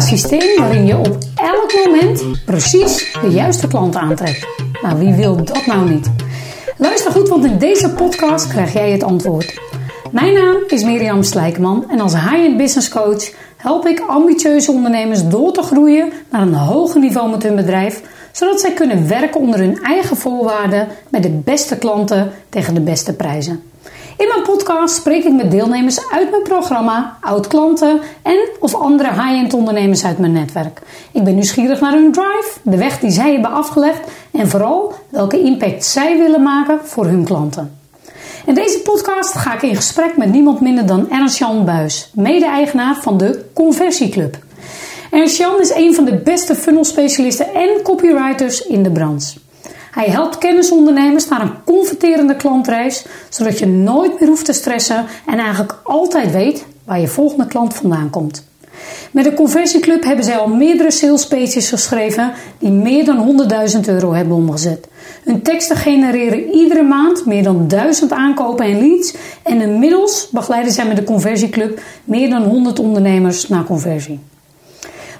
systeem waarin je op elk moment precies de juiste klant aantrekt. Nou, wie wil dat nou niet? Luister goed, want in deze podcast krijg jij het antwoord. Mijn naam is Mirjam Slijkman en als high-end business coach help ik ambitieuze ondernemers door te groeien naar een hoger niveau met hun bedrijf, zodat zij kunnen werken onder hun eigen voorwaarden met de beste klanten tegen de beste prijzen. In mijn podcast spreek ik met deelnemers uit mijn programma, oud-klanten en of andere high-end ondernemers uit mijn netwerk. Ik ben nieuwsgierig naar hun drive, de weg die zij hebben afgelegd en vooral welke impact zij willen maken voor hun klanten. In deze podcast ga ik in gesprek met niemand minder dan Ernst-Jan Buis, mede-eigenaar van de Conversieclub. Ernst-Jan is een van de beste funnel specialisten en copywriters in de branche. Hij helpt kennisondernemers naar een converterende klantreis, zodat je nooit meer hoeft te stressen en eigenlijk altijd weet waar je volgende klant vandaan komt. Met de Conversieclub hebben zij al meerdere sales pages geschreven die meer dan 100.000 euro hebben omgezet. Hun teksten genereren iedere maand meer dan 1000 aankopen en leads en inmiddels begeleiden zij met de Conversieclub meer dan 100 ondernemers naar conversie.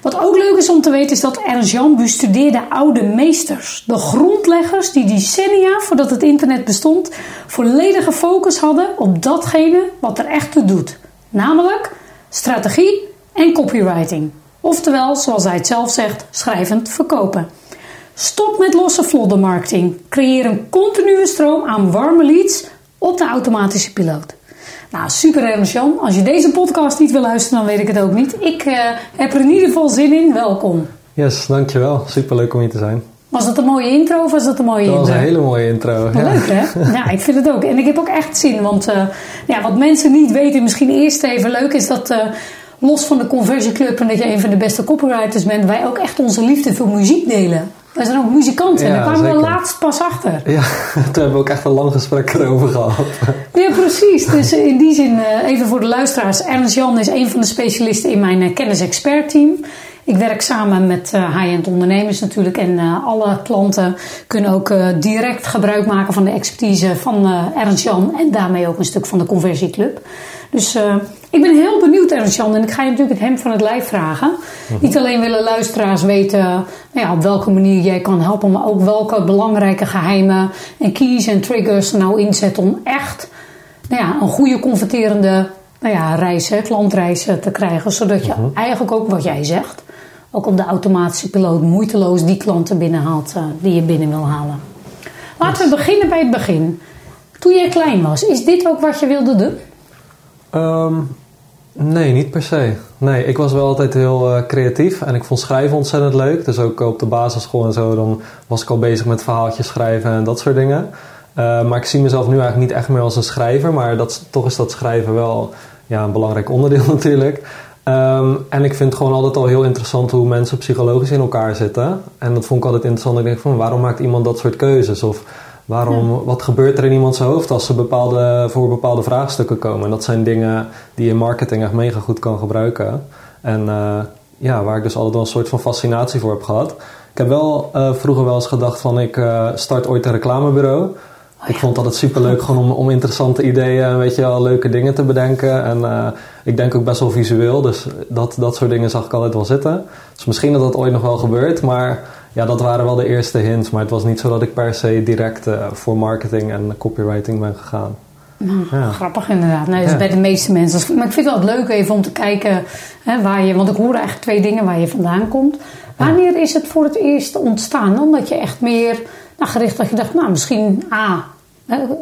Wat ook leuk is om te weten is dat Ernst-Jan bestudeerde oude meesters. De grondleggers die decennia voordat het internet bestond volledige focus hadden op datgene wat er echt toe doet. Namelijk strategie en copywriting. Oftewel, zoals hij het zelf zegt, schrijvend verkopen. Stop met losse floddermarketing. Creëer een continue stroom aan warme leads op de automatische piloot. Nou, super Ernst Jan. Als je deze podcast niet wil luisteren, dan weet ik het ook niet. Ik uh, heb er in ieder geval zin in. Welkom. Yes, dankjewel. Super leuk om hier te zijn. Was dat een mooie intro of was dat een mooie intro? Dat was een hele mooie intro. Ja. Leuk hè? Ja, ik vind het ook. En ik heb ook echt zin. Want uh, ja, wat mensen niet weten, misschien eerst even leuk, is dat... Uh, los van de conversieclub en dat je een van de beste copywriters bent, wij ook echt onze liefde voor muziek delen. Wij zijn ook muzikanten en daar kwamen we laatst pas achter. Ja, toen hebben we ook echt een lang gesprek erover gehad. Ja, precies. Dus in die zin, even voor de luisteraars. Ernst Jan is een van de specialisten in mijn kennis-expert team. Ik werk samen met high-end ondernemers natuurlijk. En alle klanten kunnen ook direct gebruik maken van de expertise van Ernst Jan. En daarmee ook een stuk van de conversieclub. Dus ik ben heel benieuwd, Ernst-Jan, en ik ga je natuurlijk het hem van het lijf vragen. Niet alleen willen luisteraars weten nou ja, op welke manier jij kan helpen, maar ook welke belangrijke geheimen en keys en triggers er nou inzet om echt nou ja, een goede converterende nou ja, reis, klantreis te krijgen. Zodat je eigenlijk ook wat jij zegt, ook op de automatische piloot moeiteloos die klanten binnenhaalt uh, die je binnen wil halen. Laten we beginnen bij het begin. Toen jij klein was, is dit ook wat je wilde doen? Um, nee, niet per se. Nee, ik was wel altijd heel uh, creatief en ik vond schrijven ontzettend leuk. Dus ook op de basisschool en zo, dan was ik al bezig met verhaaltjes schrijven en dat soort dingen. Uh, maar ik zie mezelf nu eigenlijk niet echt meer als een schrijver, maar dat, toch is dat schrijven wel ja, een belangrijk onderdeel natuurlijk. Um, en ik vind het gewoon altijd al heel interessant hoe mensen psychologisch in elkaar zitten. En dat vond ik altijd interessant. Ik denk van, waarom maakt iemand dat soort keuzes? Of Waarom, ja. Wat gebeurt er in iemands hoofd als ze bepaalde, voor bepaalde vraagstukken komen? En dat zijn dingen die je in marketing echt mega goed kan gebruiken. En uh, ja, waar ik dus altijd wel een soort van fascinatie voor heb gehad. Ik heb wel uh, vroeger wel eens gedacht van ik uh, start ooit een reclamebureau. Oh, ik vond het altijd super leuk gewoon om, om interessante ideeën en weet je wel, leuke dingen te bedenken. En uh, ik denk ook best wel visueel, dus dat, dat soort dingen zag ik altijd wel zitten. Dus misschien dat dat ooit nog wel gebeurt, maar ja, dat waren wel de eerste hints. Maar het was niet zo dat ik per se direct uh, voor marketing en copywriting ben gegaan. Nou, ja. Grappig inderdaad. Nee, dat is ja. bij de meeste mensen. Maar ik vind het wel leuk even om te kijken hè, waar je... Want ik hoor eigenlijk twee dingen waar je vandaan komt. Wanneer is het voor het eerst ontstaan? Dan dat je echt meer nou, gericht dat je dacht... Nou, misschien A,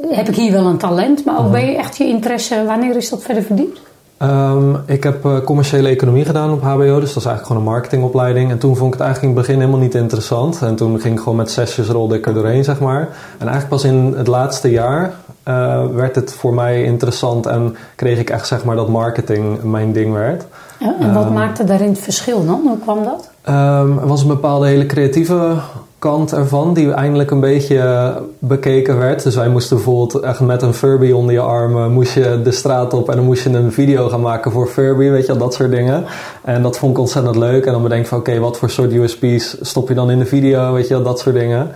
heb ik hier wel een talent. Maar ook uh-huh. ben je echt je interesse... Wanneer is dat verder verdiept? Um, ik heb uh, commerciële economie gedaan op HBO, dus dat is eigenlijk gewoon een marketingopleiding. En toen vond ik het eigenlijk in het begin helemaal niet interessant. En toen ging ik gewoon met zesjes rolde ik er doorheen, zeg maar. En eigenlijk pas in het laatste jaar uh, werd het voor mij interessant en kreeg ik echt zeg maar dat marketing mijn ding werd. Ja, en wat um, maakte daarin het verschil dan? Hoe kwam dat? Um, er was een bepaalde hele creatieve kant ervan die eindelijk een beetje bekeken werd. Dus wij moesten bijvoorbeeld echt met een Furby onder je arm moest je de straat op en dan moest je een video gaan maken voor Furby, weet je dat soort dingen. En dat vond ik ontzettend leuk. En dan bedenk ik van oké, okay, wat voor soort USP's stop je dan in de video, weet je dat soort dingen.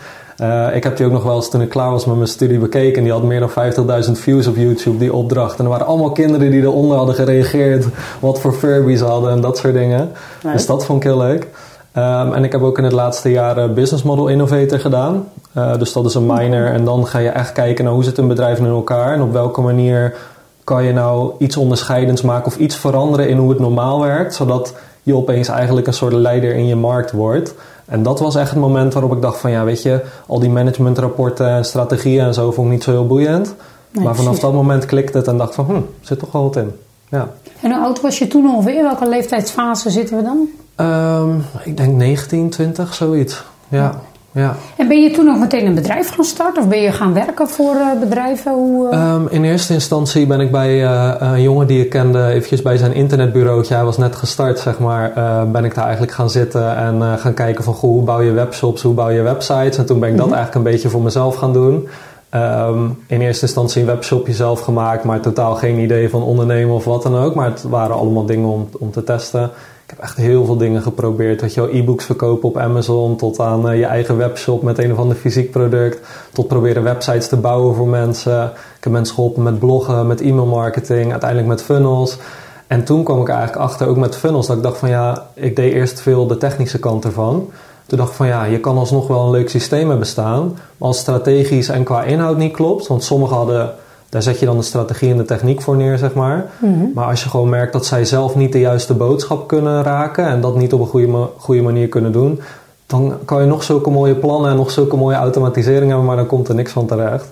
ik heb die ook nog wel eens toen ik klaar was met mijn studie bekeken. Die had meer dan 50.000 views op YouTube, die opdracht. En er waren allemaal kinderen die eronder hadden gereageerd. Wat voor Furbies hadden en dat soort dingen. Dus dat vond ik heel leuk. Ehm, en ik heb ook in het laatste jaar Business Model Innovator gedaan. Uh, dus dat is een minor. En dan ga je echt kijken naar hoe zit een bedrijf in elkaar. En op welke manier kan je nou iets onderscheidends maken of iets veranderen in hoe het normaal werkt. Zodat je opeens eigenlijk een soort leider in je markt wordt. En dat was echt het moment waarop ik dacht van ja, weet je, al die managementrapporten en strategieën en zo vond ik niet zo heel boeiend. maar vanaf dat moment klikte het en dacht van, hm, zit toch wel wat in. Ja. En hoe oud was je toen ongeveer? Welke leeftijdsfase zitten we dan? Um, ik denk 19, 20, zoiets. Ja. ja. En ben je toen nog meteen een bedrijf gaan starten of ben je gaan werken voor uh, bedrijven? Hoe, uh... um, in eerste instantie ben ik bij uh, een jongen die ik kende, eventjes bij zijn internetbureautje, hij was net gestart zeg maar, ben ik daar eigenlijk gaan zitten en gaan kijken van goh, hoe bouw je webshops, hoe bouw je websites. En toen ben ik dat mhm. eigenlijk een beetje voor mezelf gaan doen. Um, in eerste instantie een webshopje zelf gemaakt, maar totaal geen idee van ondernemen of wat dan ook. Maar het waren allemaal dingen om, om te testen. Ik heb echt heel veel dingen geprobeerd. Dat je al e-books verkopen op Amazon, tot aan uh, je eigen webshop met een of ander fysiek product, tot proberen websites te bouwen voor mensen. Ik heb mensen geholpen met bloggen, met e-mailmarketing, uiteindelijk met funnels. En toen kwam ik eigenlijk achter, ook met funnels, dat ik dacht van ja, ik deed eerst veel de technische kant ervan. Toen dacht ik van ja, je kan alsnog wel een leuk systeem hebben staan. Maar als strategisch en qua inhoud niet klopt, want sommigen hadden, daar zet je dan de strategie en de techniek voor neer, zeg maar. Mhm. Maar als je gewoon merkt dat zij zelf niet de juiste boodschap kunnen raken en dat niet op een goede, goede manier kunnen doen, dan kan je nog zulke mooie plannen en nog zulke mooie automatisering hebben, maar dan komt er niks van terecht.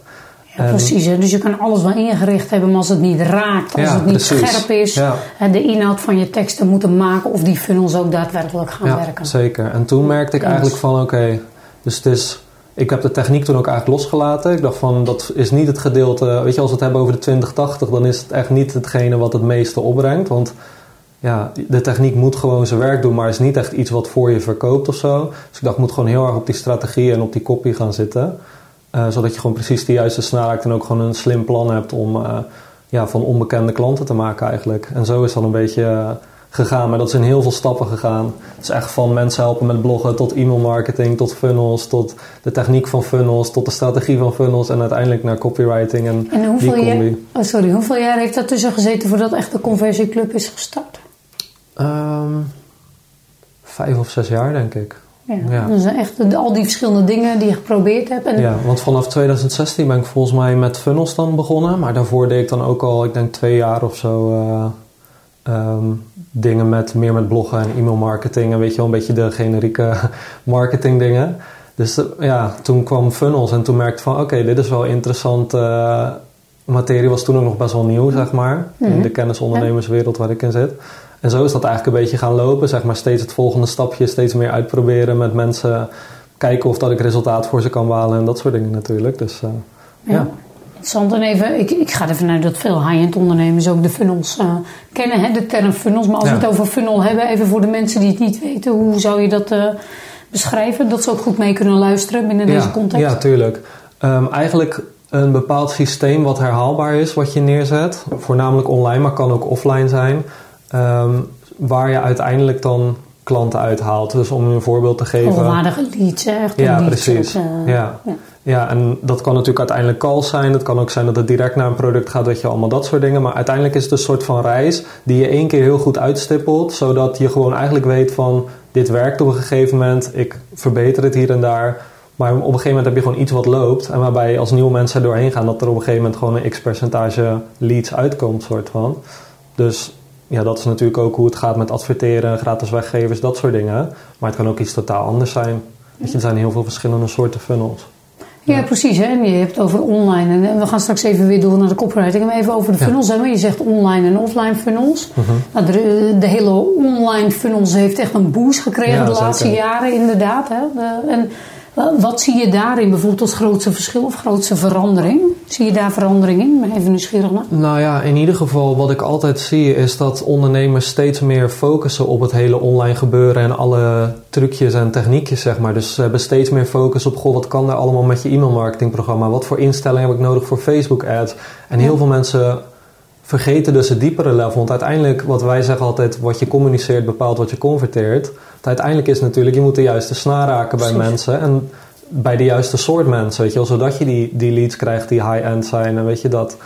Ja, precies. Dus je kan alles wel ingericht hebben, maar als het niet raakt, als het niet scherp is, ja. de inhoud van je teksten moeten maken of die funnels ook daadwerkelijk gaan ja, werken. Zeker. En toen merkte ik eigenlijk van oké, dus het is. Ik heb de techniek toen ook eigenlijk losgelaten. Ik dacht van dat is niet het gedeelte. Weet je, als we het hebben over de 2080, dan is het echt niet hetgene wat het meeste opbrengt. Want ja, de techniek moet gewoon zijn werk doen, maar is niet echt iets wat voor je verkoopt of zo. Dus ik dacht, ik moet gewoon heel erg op die strategie en op die copy gaan zitten. Uh, zodat je gewoon precies de juiste snelheid en ook gewoon een slim plan hebt om uh, ja, van onbekende klanten te maken eigenlijk. En zo is dat een beetje uh, gegaan. Maar dat is in heel veel stappen gegaan. Het is echt van mensen helpen met bloggen tot e-mailmarketing, tot funnels, tot de techniek van funnels, tot de strategie van funnels en uiteindelijk naar copywriting en, en hoeveel die jaar, oh sorry, hoeveel jaar heeft dat tussen gezeten voordat echt de conversieclub is gestart? Um, vijf of zes jaar denk ik. Ja, ja. Dus echt al die verschillende dingen die je geprobeerd hebt. En ja, want vanaf 2016 ben ik volgens mij met funnels dan begonnen. Maar daarvoor deed ik dan ook al, ik denk twee jaar of zo, uh, um, dingen met meer met bloggen en e-mailmarketing. En weet je wel, een beetje de generieke marketing dingen. Dus uh, ja, toen kwam funnels en toen merkte ik van oké, dit is wel interessant. Uh, materie was toen ook nog best wel nieuw, zeg maar. In mhm. de kennisondernemerswereld waar ik in zit. En zo is dat eigenlijk een beetje gaan lopen. Zeg maar steeds het volgende stapje, steeds meer uitproberen met mensen. Kijken of dat ik resultaat voor ze kan halen en dat soort dingen natuurlijk. Dus uh, ja. ja. Interessant. En even, ik, ik ga ervan uit dat veel high-end ondernemers ook de funnels uh, kennen, hè, de term funnels. Maar als we het over funnel hebben, even voor de mensen die het niet weten, hoe zou je dat uh, beschrijven? Dat ze ook goed mee kunnen luisteren binnen deze context. Ja, tuurlijk. Um, eigenlijk een bepaald systeem wat herhaalbaar is, wat je neerzet. Voornamelijk online, maar kan ook offline zijn. Um, waar je uiteindelijk dan klanten uithaalt. Dus om een voorbeeld te geven. Volwaardige leads, echt. Ja, precies. uh, ja. ja. Ja. en dat kan natuurlijk uiteindelijk calls zijn. Het kan ook zijn dat het direct naar een product gaat, weet je, allemaal dat soort dingen. Maar uiteindelijk is het een soort van reis die je één keer heel goed uitstippelt. Zodat je gewoon eigenlijk weet van, dit werkt op een gegeven moment. Ik verbeter het hier en daar. Maar op een gegeven moment heb je gewoon iets wat loopt. En waarbij als nieuwe mensen er doorheen gaan, dat er op een gegeven moment gewoon een x percentage leads uitkomt, soort van. Dus ja, dat is natuurlijk ook hoe het gaat met adverteren, gratis weggevers, dat soort dingen. Maar het kan ook iets totaal anders zijn. Weet je, er zijn heel veel verschillende soorten funnels. Ja, precies. Hè? Je hebt het over online. En we gaan straks even weer door naar de copywriting. Maar even over de funnels. Ja. Je zegt online en offline funnels. Uh nou, de, de, hele online funnels heeft echt een boost gekregen de laatste jaren inderdaad. Hè? De, en wat zie je daarin bijvoorbeeld als grootste verschil of grootste verandering? Zie je daar verandering in? Ben even nieuwsgierig naar. Nou ja, in ieder geval wat ik altijd zie is dat ondernemers steeds meer focussen op het hele online gebeuren en alle trucjes en techniekjes, zeg maar. Dus ze hebben steeds meer focus op, goh, wat kan er allemaal met je e-mailmarketingprogramma? Wat voor instellingen heb ik nodig voor Facebook ads? En heel veel mensen vergeten dus het diepere level. Want uiteindelijk, wat wij zeggen altijd, wat je communiceert bepaalt wat je converteert. Het uiteindelijk is natuurlijk, je moet de juiste snaar raken bij mensen. En bij de juiste soort mensen, weet je wel, zodat je die, die leads krijgt die high-end zijn en weet je dat.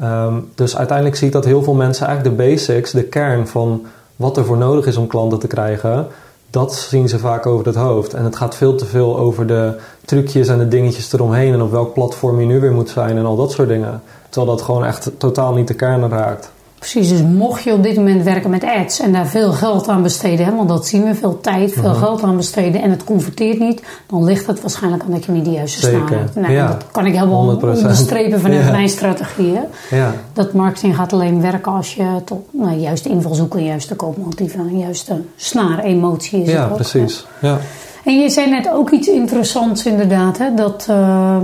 Ehm, dus uiteindelijk zie ik dat heel veel mensen eigenlijk de basics, de kern van wat er voor nodig is om klanten te krijgen, dat zien ze vaak over het hoofd. En het gaat veel te veel over de trucjes en de dingetjes eromheen en op welk platform je nu weer moet zijn en al dat soort dingen. Terwijl dat gewoon echt totaal niet de kern raakt. Precies, dus mocht je op dit moment werken met ads en daar veel geld aan besteden, hè, want dat zien we, veel tijd, veel Mhm. geld aan besteden en het converteert niet, dan ligt het waarschijnlijk aan dat je niet de juiste snaren hebt. Nou, ja. Dat kan ik helemaal 100%. onderstrepen vanuit Ja. mijn strategie. hè. Ja, Dat marketing gaat alleen werken als je tot nou, juiste invalshoeken, juiste koopmotieven, juiste snaar, emotie is ja ook, precies. Ja. En je zei net ook iets interessants inderdaad, hè, dat eh,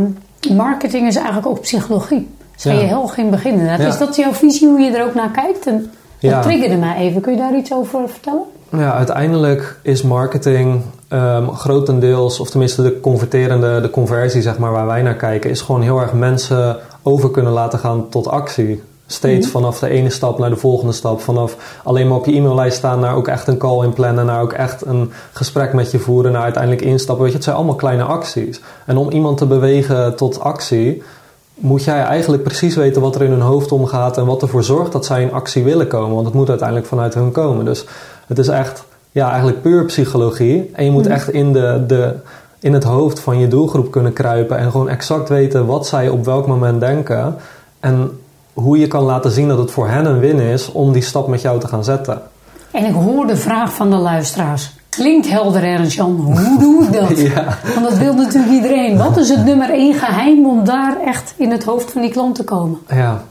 marketing is eigenlijk ook psychologie. Ja. je heel geen begin inderdaad. Ja. Is dat jouw visie hoe je er ook naar kijkt? En dat triggerde mij even. Kun je daar iets over vertellen? Ja, uiteindelijk is marketing ehm, grotendeels, of tenminste de converterende, de conversie zeg maar, waar wij naar kijken, is gewoon heel erg mensen over kunnen laten gaan tot actie. Steeds Mhm. vanaf de ene stap naar de volgende stap. Vanaf alleen maar op je e-maillijst staan naar ook echt een call inplannen, naar ook echt een gesprek met je voeren, naar uiteindelijk instappen. Weet je, het zijn allemaal kleine acties. En om iemand te bewegen tot actie, moet jij eigenlijk precies weten wat er in hun hoofd omgaat en wat ervoor zorgt dat zij in actie willen komen. Want het moet uiteindelijk vanuit hun komen. Dus het is echt, ja, eigenlijk puur psychologie. En je moet Mhm. echt in, de, de, in het hoofd van je doelgroep kunnen kruipen en gewoon exact weten wat zij op welk moment denken. En hoe je kan laten zien dat het voor hen een win is om die stap met jou te gaan zetten. En ik hoor de vraag van de luisteraars. Klinkt helder, Ernst Jan. Hoe doe ik dat? Ja. Want dat wil natuurlijk iedereen. Wat is het nummer één geheim om daar echt in het hoofd van die klant te komen? Ja,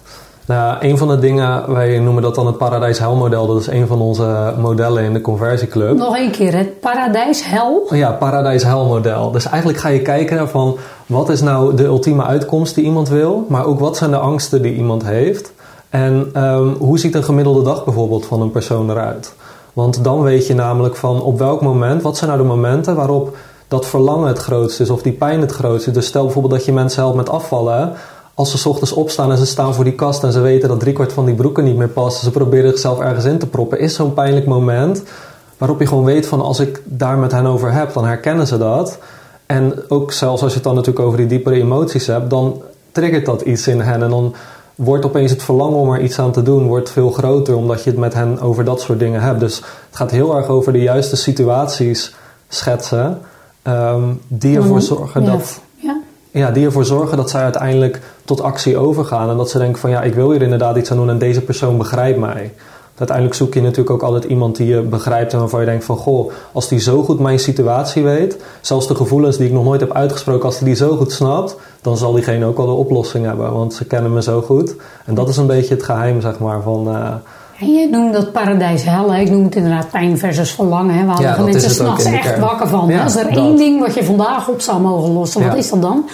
nou, een van de dingen, wij noemen dat dan het Paradijs Hel model. Dat is een van onze modellen in de conversieclub. Nog één keer, het paradijs, hel. Ja, paradijs hel model. Dus eigenlijk ga je kijken van wat is nou de ultieme uitkomst die iemand wil, maar ook wat zijn de angsten die iemand heeft. En ehm, hoe ziet een gemiddelde dag bijvoorbeeld van een persoon eruit? Want dan weet je namelijk van op welk moment, wat zijn nou de momenten waarop dat verlangen het grootst is of die pijn het grootst is. Dus stel bijvoorbeeld dat je mensen helpt met afvallen. Als ze 's ochtends opstaan en ze staan voor die kast en ze weten dat driekwart van die broeken niet meer past, ze proberen zichzelf ergens in te proppen, is zo'n pijnlijk moment waarop je gewoon weet van als ik daar met hen over heb, dan herkennen ze dat. En ook zelfs als je het dan natuurlijk over die diepere emoties hebt, dan triggert dat iets in hen en dan wordt opeens het verlangen om er iets aan te doen wordt veel groter omdat je het met hen over dat soort dingen hebt. Dus het gaat heel erg over de juiste situaties schetsen ehm, die ervoor zorgen dat Ja. ja, die ervoor zorgen dat zij uiteindelijk tot actie overgaan. En dat ze denken van ja, ik wil hier inderdaad iets aan doen en deze persoon begrijpt mij. Uiteindelijk zoek je natuurlijk ook altijd iemand die je begrijpt en waarvan je denkt van goh, als die zo goed mijn situatie weet, zelfs de gevoelens die ik nog nooit heb uitgesproken, als die die zo goed snapt, dan zal diegene ook al de oplossing hebben, want ze kennen me zo goed. En dat is een beetje het geheim, zeg maar, van... eh, En je noemt dat paradijs hel. hè. Ik noem het inderdaad pijn versus verlangen. Hè. Waar Ja, mensen s'nachts echt wakker van. Ja. Als er dat. één ding wat je vandaag op zou mogen lossen, wat is dat dan?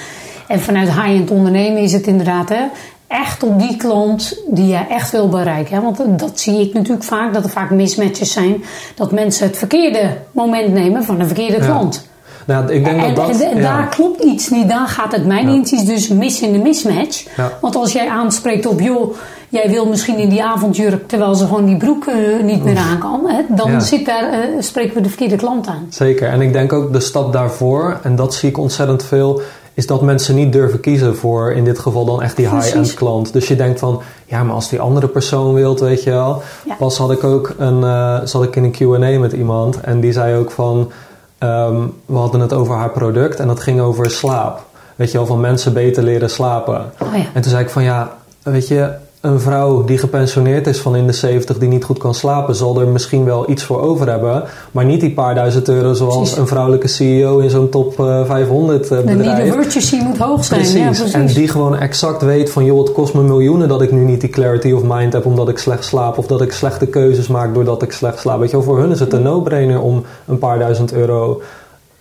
En vanuit high-end ondernemen is het inderdaad hè, echt op die klant die je echt wil bereiken. Hè. Want dat zie ik natuurlijk vaak, dat er vaak mismatches zijn. Dat mensen het verkeerde moment nemen van een verkeerde Ja. klant. nou, ik denk En, dat dat... en- en ja. daar klopt iets niet. Daar gaat het mijn Ja. inziens dus mis in de mismatch. Want als jij aanspreekt op, joh, jij wil misschien in die avondjurk terwijl ze gewoon die broek eh, niet meer aan kan, hè, dan Ja. zit daar, eh, spreken we de verkeerde klant aan. Zeker. En ik denk ook de stap daarvoor, en dat zie ik ontzettend veel, is dat mensen niet durven kiezen voor in dit geval dan echt die high-end klant. Dus je denkt van, ja, maar als die andere persoon wilt, weet je wel. Ja. Pas had ik ook een, eh, zat ik in een Q&A met iemand en die zei ook van, ehm, we hadden het over haar product en dat ging over slaap. Weet je wel, van mensen beter leren slapen. Oh ja. En toen zei ik van ja, weet je, een vrouw die gepensioneerd is van in de 70 die niet goed kan slapen, zal er misschien wel iets voor over hebben. Maar niet die paar duizend euro zoals Precies. een vrouwelijke CEO in zo'n top eh, 500 eh, De need bedrijf. of virtue moet hoog zijn. Precies. Ja, precies. En die gewoon exact weet van joh, het kost me miljoenen dat ik nu niet die clarity of mind heb omdat ik slecht slaap of dat ik slechte keuzes maak doordat ik slecht slaap. Weet je wel, voor hun is het een no-brainer om een paar duizend euro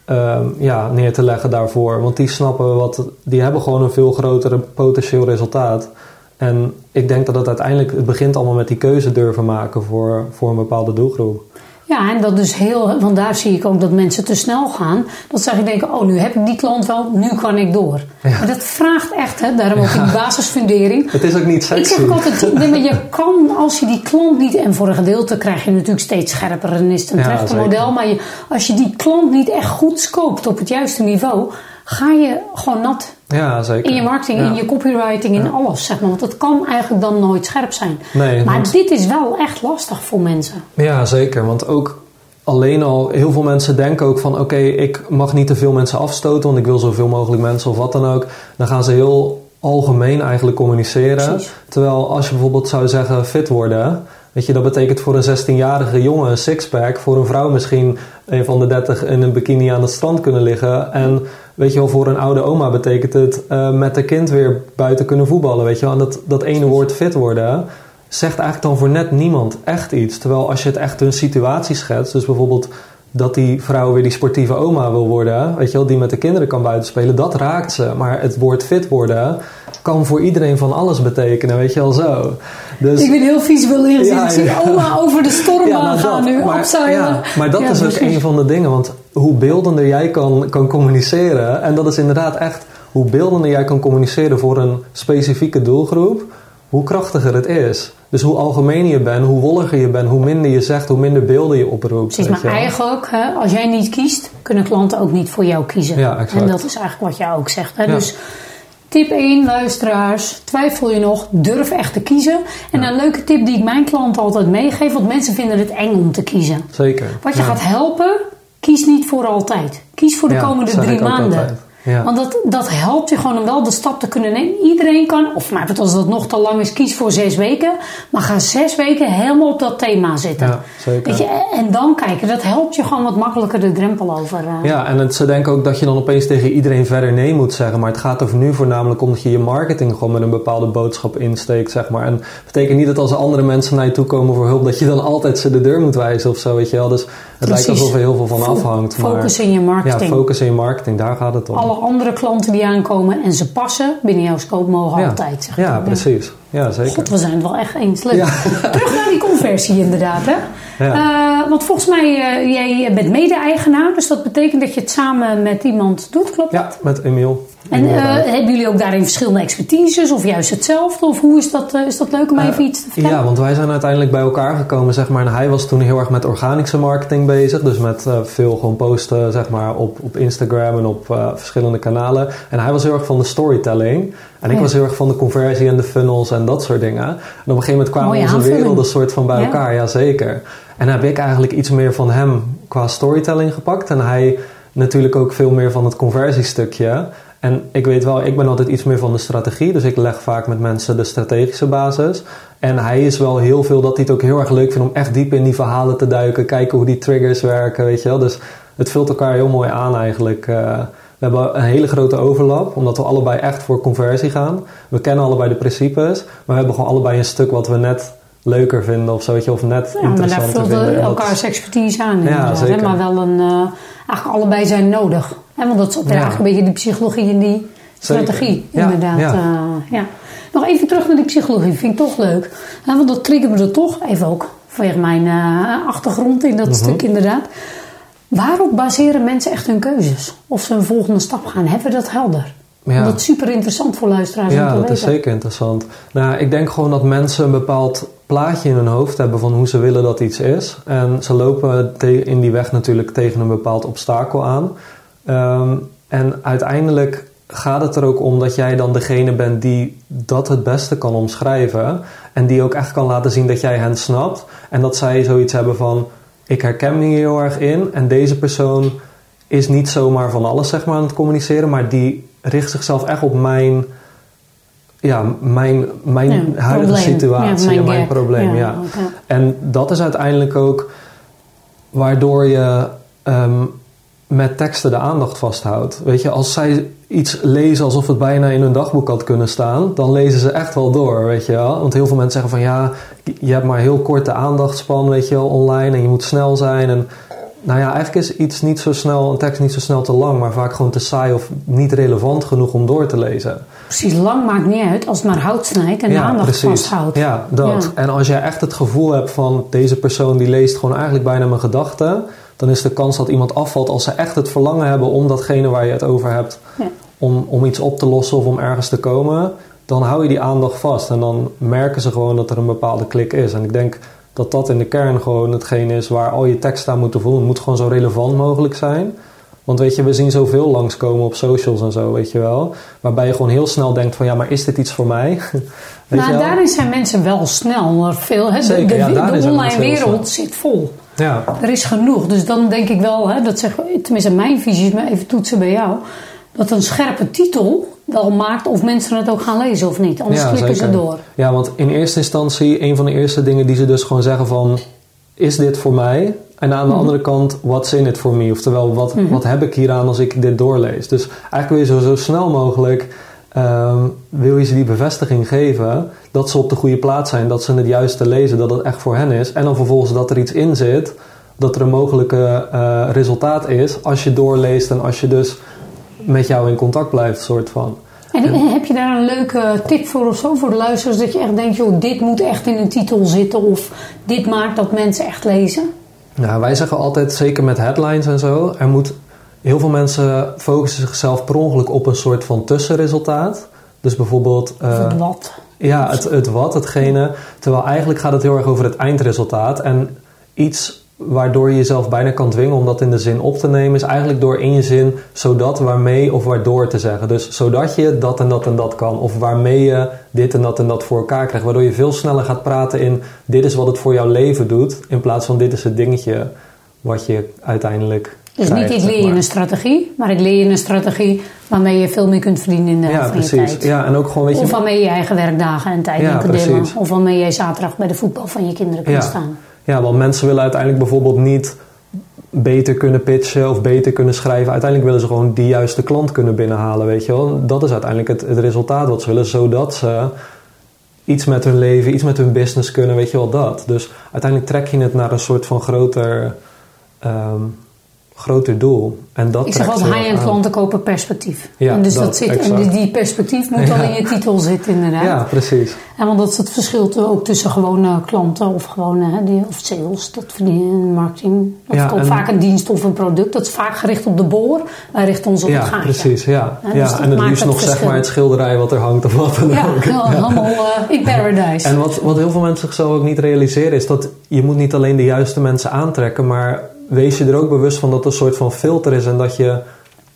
ehm, ja, neer te leggen daarvoor. Want die snappen wat, die hebben gewoon een veel groter potentieel resultaat. En ik denk dat het uiteindelijk, het begint allemaal met die keuze durven maken voor, voor een bepaalde doelgroep. Ja, en dat is heel, want daar zie ik ook dat mensen te snel gaan. Dat ze denken, oh, nu heb ik die klant wel, nu kan ik door. Ja. Maar dat vraagt echt, hè, daarom ook die basisfundering. Het is ook niet Ik sexy. zeg ook altijd, nee, maar je kan als je die klant niet, en voor een gedeelte krijg je natuurlijk steeds scherper en is het een Ja, terechte zeker. model, maar je, als je die klant niet echt goed scoopt op het juiste niveau, ga je gewoon nat. Ja, zeker. In je marketing, Ja. in je copywriting, in alles, zeg maar. Want het kan eigenlijk dan nooit scherp zijn. Nee, maar want- dit is wel echt lastig voor mensen. Ja, zeker. Want ook alleen al, heel veel mensen denken ook van... oké, ik mag niet te veel mensen afstoten... want ik wil zoveel mogelijk mensen of wat dan ook. Dan gaan ze heel algemeen eigenlijk communiceren. Precies. Terwijl als je bijvoorbeeld zou zeggen fit worden... Weet je, dat betekent voor een 16-jarige jongen een sixpack. Voor een vrouw misschien een van de 30 in een bikini aan het strand kunnen liggen. En weet je wel, voor een oude oma betekent het eh, met haar kind weer buiten kunnen voetballen. Weet je wel, en dat, dat ene woord fit worden zegt eigenlijk dan voor net niemand echt iets. Terwijl als je het echt een situatie schetst, dus bijvoorbeeld dat die vrouw weer die sportieve oma wil worden, weet je wel, die met de kinderen kan buitenspelen, dat raakt ze. Maar het woord fit worden kan voor iedereen van alles betekenen, weet je wel zo. Dus, Ik ben heel visueel ingezien. Ja, ik zie oma over de storm Ja, aan nou gaan nu, maar, opzeilen. ja, maar dat is ook precies. een van de dingen. Want hoe beeldender jij kan, kan communiceren... en dat is inderdaad echt... hoe beeldender jij kan communiceren voor een specifieke doelgroep... hoe krachtiger het is. Dus hoe algemener je bent, hoe wolliger je bent... hoe minder je zegt, hoe minder beelden je oproept. Precies, maar eigenlijk, hè, als jij niet kiest, kunnen klanten ook niet voor jou kiezen. Ja, exact. En dat is eigenlijk wat jij ook zegt. Hè? Ja. Dus tip 1, luisteraars, twijfel je nog, durf echt te kiezen. En een leuke tip die ik mijn klanten altijd meegeef, want mensen vinden het eng om te kiezen. Zeker. Wat je Ja. gaat helpen, kies niet voor altijd. Kies voor de Ja, komende drie maanden. altijd. Ja. Want dat, dat helpt je gewoon om wel de stap te kunnen nemen. Iedereen kan, of maar als dat nog te lang is, kies voor zes weken. Maar ga zes weken helemaal op dat thema zitten. Ja, zeker. Weet je, en dan kijken, dat helpt je gewoon wat makkelijker de drempel over. eh. Ja, en het, ze denken ook dat je dan opeens tegen iedereen verder nee moet zeggen. Maar het gaat er nu voornamelijk om dat je je marketing gewoon met een bepaalde boodschap insteekt, zeg maar. En het betekent niet dat als er andere mensen naar je toe komen voor hulp, dat je dan altijd ze de deur moet wijzen of zo, weet je wel. Dus het lijkt alsof er heel veel van afhangt. Maar, Focus in je marketing. Ja, focus in je marketing, daar gaat het om. Alle andere klanten die aankomen en ze passen binnen jouw scope mogen ja. altijd. Zeg ja, precies. Ja, zeker. God, we zijn het wel echt eens. Leuk. Ja. Terug naar die conversie inderdaad. Hè? Ja. Eh, want volgens mij, uh, jij bent mede-eigenaar. Dus dat betekent dat je het samen met iemand doet, klopt Ja, dat? met Emiel. En uh, Ruijt. hebben jullie ook daarin verschillende expertises? Of juist hetzelfde? Of hoe is dat, is dat leuk om even iets te vertellen? Ja, want wij zijn uiteindelijk bij elkaar gekomen, zeg maar. En hij was toen heel erg met organische marketing bezig. Dus met veel gewoon posten, zeg maar, op, op Instagram en op verschillende kanalen. En hij was heel erg van de storytelling. En ik Ja. was heel erg van de conversie en de funnels en dat soort dingen. En op een gegeven moment kwamen Mooie onze aanvulling. werelden soort van bij elkaar, ja zeker. En heb ik eigenlijk iets meer van hem qua storytelling gepakt. En hij natuurlijk ook veel meer van het conversiestukje. En ik weet wel, ik ben altijd iets meer van de strategie. Dus ik leg vaak met mensen de strategische basis. En hij is wel heel veel dat hij het ook heel erg leuk vindt om echt diep in die verhalen te duiken. Kijken hoe die triggers werken, weet je wel. Dus het vult elkaar heel mooi aan eigenlijk. Uh, we hebben een hele grote overlap, omdat we allebei echt voor conversie gaan. We kennen allebei de principes, maar we hebben gewoon allebei een stuk wat we net leuker vinden of zo, weet je, of net Ja, maar daar interessanter vullen vinden. En dat- elkaars expertise aan. Ja, zeker. Maar wel een, uh, eigenlijk allebei zijn nodig. Hè? Want dat is Ja. eigenlijk een beetje die psychologie en die Zeker. strategie. Ja, Inderdaad. ja. Uh, ja. Nog even terug naar die psychologie. Vind ik toch leuk. Hè? Want dat triggert me er toch. Even ook vanwege mijn uh, achtergrond in dat Mhm. stuk inderdaad. Waarop baseren mensen echt hun keuzes? Of ze een volgende stap gaan? Hebben we dat helder? Ja. Dat is super interessant voor luisteraars om Ja, te dat weten. is zeker interessant. Nou, ik denk gewoon dat mensen een bepaald plaatje in hun hoofd hebben van hoe ze willen dat iets is. En ze lopen in die weg natuurlijk tegen een bepaald obstakel aan. Ehm, en uiteindelijk gaat het er ook om dat jij dan degene bent die dat het beste kan omschrijven. En die ook echt kan laten zien dat jij hen snapt. En dat zij zoiets hebben van, ik herken me hier heel erg in. En deze persoon is niet zomaar van alles zeg maar, aan het communiceren, maar die richt zichzelf echt op mijn, ja, mijn, mijn Ja, huidige probleem. situatie Ja, en mijn mijn probleem. Ja. En dat is uiteindelijk ook waardoor je ehm, met teksten de aandacht vasthoudt. Weet je, als zij iets lezen alsof het bijna in hun dagboek had kunnen staan, dan lezen ze echt wel door, weet je wel. Want heel veel mensen zeggen van ja, je hebt maar heel korte aandachtspan, weet je wel, online en je moet snel zijn. En nou ja, eigenlijk is iets niet zo snel, een tekst niet zo snel te lang, maar vaak gewoon te saai of niet relevant genoeg om door te lezen. Precies, lang maakt niet uit als het maar hout snijdt en de aandacht vasthoudt. Ja, dat. Ja. En als jij echt het gevoel hebt van deze persoon die leest gewoon eigenlijk bijna mijn gedachten, dan is de kans dat iemand afvalt als ze echt het verlangen hebben om datgene waar je het over hebt, Ja. om, om iets op te lossen of om ergens te komen, dan hou je die aandacht vast en dan merken ze gewoon dat er een bepaalde klik is. En ik denk dat dat in de kern gewoon hetgeen is waar al je tekst aan moet voldoen. Het moet gewoon zo relevant mogelijk zijn. Want weet je, we zien zoveel langskomen op socials en zo, weet je wel. Waarbij je gewoon heel snel denkt van ja, maar is dit iets voor mij? weet maar daarin zijn mensen wel snel. Veel, hè? Zeker, de, de, ja, de online wereld zit vol. Ja. Er is genoeg. Dus dan denk ik wel, hè, dat zeg, tenminste mijn visie is maar even toetsen bij jou. Dat een scherpe titel wel maakt of mensen het ook gaan lezen of niet. Anders klikken ze door. Ja, want in eerste instantie, een van de eerste dingen die ze dus gewoon zeggen van... Is dit voor mij? En aan de mhm. andere kant, what's in it for me? Oftewel, wat, mm wat heb ik hieraan als ik dit doorlees? Dus eigenlijk wil je zo, zo snel mogelijk... Ehm, wil je ze die bevestiging geven dat ze op de goede plaats zijn, dat ze het juiste lezen, dat het echt voor hen is. En dan vervolgens dat er iets in zit, dat er een mogelijke uh, resultaat is als je doorleest en als je dus met jou in contact blijft, soort van. En, heb je daar een leuke tip voor of zo voor de luisteraars? Dat je echt denkt, joh, dit moet echt in een titel zitten of dit maakt dat mensen echt lezen? Nou, wij zeggen altijd, zeker met headlines en zo, er moet... Heel veel mensen focussen zichzelf per ongeluk op een soort van tussenresultaat. Dus bijvoorbeeld... Uh, het wat. Ja, het, het wat, hetgene. Terwijl eigenlijk gaat het heel erg over het eindresultaat. En iets waardoor je jezelf bijna kan dwingen om dat in de zin op te nemen, is eigenlijk door in je zin zodat, waarmee of waardoor te zeggen. Dus zodat je dat en dat en dat kan, of waarmee je dit en dat en dat voor elkaar krijgt. Waardoor je veel sneller gaat praten in dit is wat het voor jouw leven doet, in plaats van dit is het dingetje wat je uiteindelijk. Dus niet ik leer je een strategie, maar ik leer je een strategie waarmee je veel meer kunt verdienen in de ja, je tijd. Ja, en ook gewoon, weet je, of waarmee je je eigen werkdagen en tijd ja, kunt delen. Of waarmee je zaterdag bij de voetbal van je kinderen kunt ja. staan. Ja, want mensen willen uiteindelijk bijvoorbeeld niet beter kunnen pitchen of beter kunnen schrijven. Uiteindelijk willen ze gewoon die juiste klant kunnen binnenhalen, weet je wel. Dat is uiteindelijk het, het resultaat wat ze willen, zodat ze iets met hun leven, iets met hun business kunnen, weet je wel, dat. Dus uiteindelijk trek je het naar een soort van groter... Ehm, groter doel. En dat ik zeg altijd, high-end klanten kopen perspectief. Ja, en dus dat, zit, en die perspectief moet al in je titel zitten inderdaad. Ja, precies. En want dat is het verschil ook tussen gewone klanten of gewone die, of sales, dat verdienen marketing. Of ja, en, vaak een dienst of een product. Dat is vaak gericht op de boor. Wij richten ons op ja, het gaatje. Precies, ja. ja, dus en het liefst nog zeg maar het schilderij wat er hangt of wat dan ja, ook. Ja, allemaal uh, in paradise. En wat, wat heel veel mensen zichzelf ook niet realiseren is dat je moet niet alleen de juiste mensen aantrekken, maar wees je er ook bewust van dat er een soort van filter is en dat je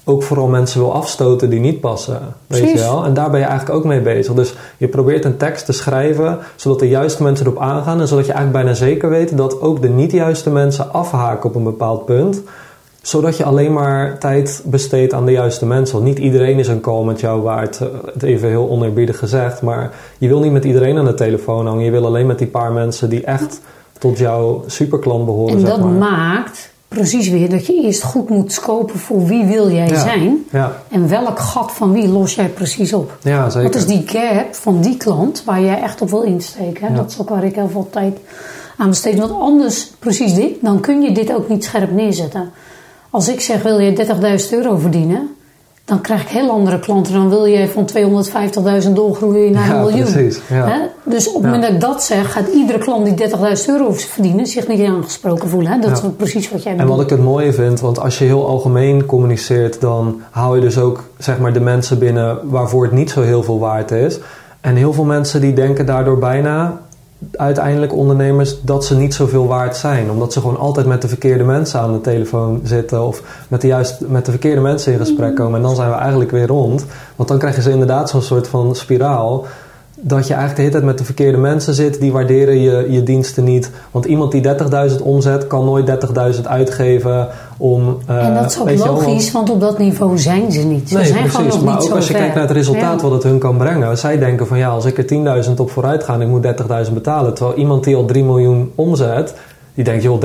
ook vooral mensen wil afstoten die niet passen. Weet je wel? En daar ben je eigenlijk ook mee bezig. Dus je probeert een tekst te schrijven zodat de juiste mensen erop aangaan en zodat je eigenlijk bijna zeker weet dat ook de niet juiste mensen afhaken op een bepaald punt zodat je alleen maar tijd besteedt aan de juiste mensen. Want niet iedereen is een call met jou waard. Eh, het even heel oneerbiedig gezegd. Maar je wil niet met iedereen aan de telefoon hangen. Je wil alleen met die paar mensen die echt tot jouw superklant behoren. En dat maakt precies weer dat je eerst goed moet scopen voor wie wil jij zijn. Ja. En welk gat van wie los jij precies op. Ja, zeker. Wat is die gap van die klant waar jij echt op wil insteken. Dat is ook waar ik heel veel tijd aan besteed. Want anders, precies dit, dan kun je dit ook niet scherp neerzetten. Als ik zeg, wil je 30.000 euro verdienen dan krijg ik heel andere klanten. Dan wil je van 250.000 doorgroeien naar een miljoen. Precies, ja. Dus op het moment dat ik dat zeg, gaat iedere klant die 30.000 euro verdienen zich niet aangesproken voelen. Hè? Dat is precies wat jij bedoelt. En wat ik het mooie vind, want als je heel algemeen communiceert, dan hou je dus ook zeg maar, de mensen binnen waarvoor het niet zo heel veel waard is. En heel veel mensen die denken daardoor bijna, uiteindelijk ondernemers dat ze niet zoveel waard zijn. Omdat ze gewoon altijd met de verkeerde mensen aan de telefoon zitten. Of met de, juist, met de verkeerde mensen in gesprek komen. En dan zijn we eigenlijk weer rond. Want dan krijgen ze inderdaad zo'n soort van spiraal dat je eigenlijk de hele tijd met de verkeerde mensen zit. Die waarderen je, je diensten niet. Want iemand die 30.000 omzet kan nooit 30.000 uitgeven om... Uh, en dat is ook logisch, want op dat niveau zijn ze niet. Ze nee, zijn precies. Gewoon nog maar niet ook als je kijkt naar het resultaat wat het hun kan brengen. Zij denken van ja, als ik er 10.000 op vooruit ga en ik moet 30.000 betalen. Terwijl iemand die al 3 miljoen omzet die denkt, joh,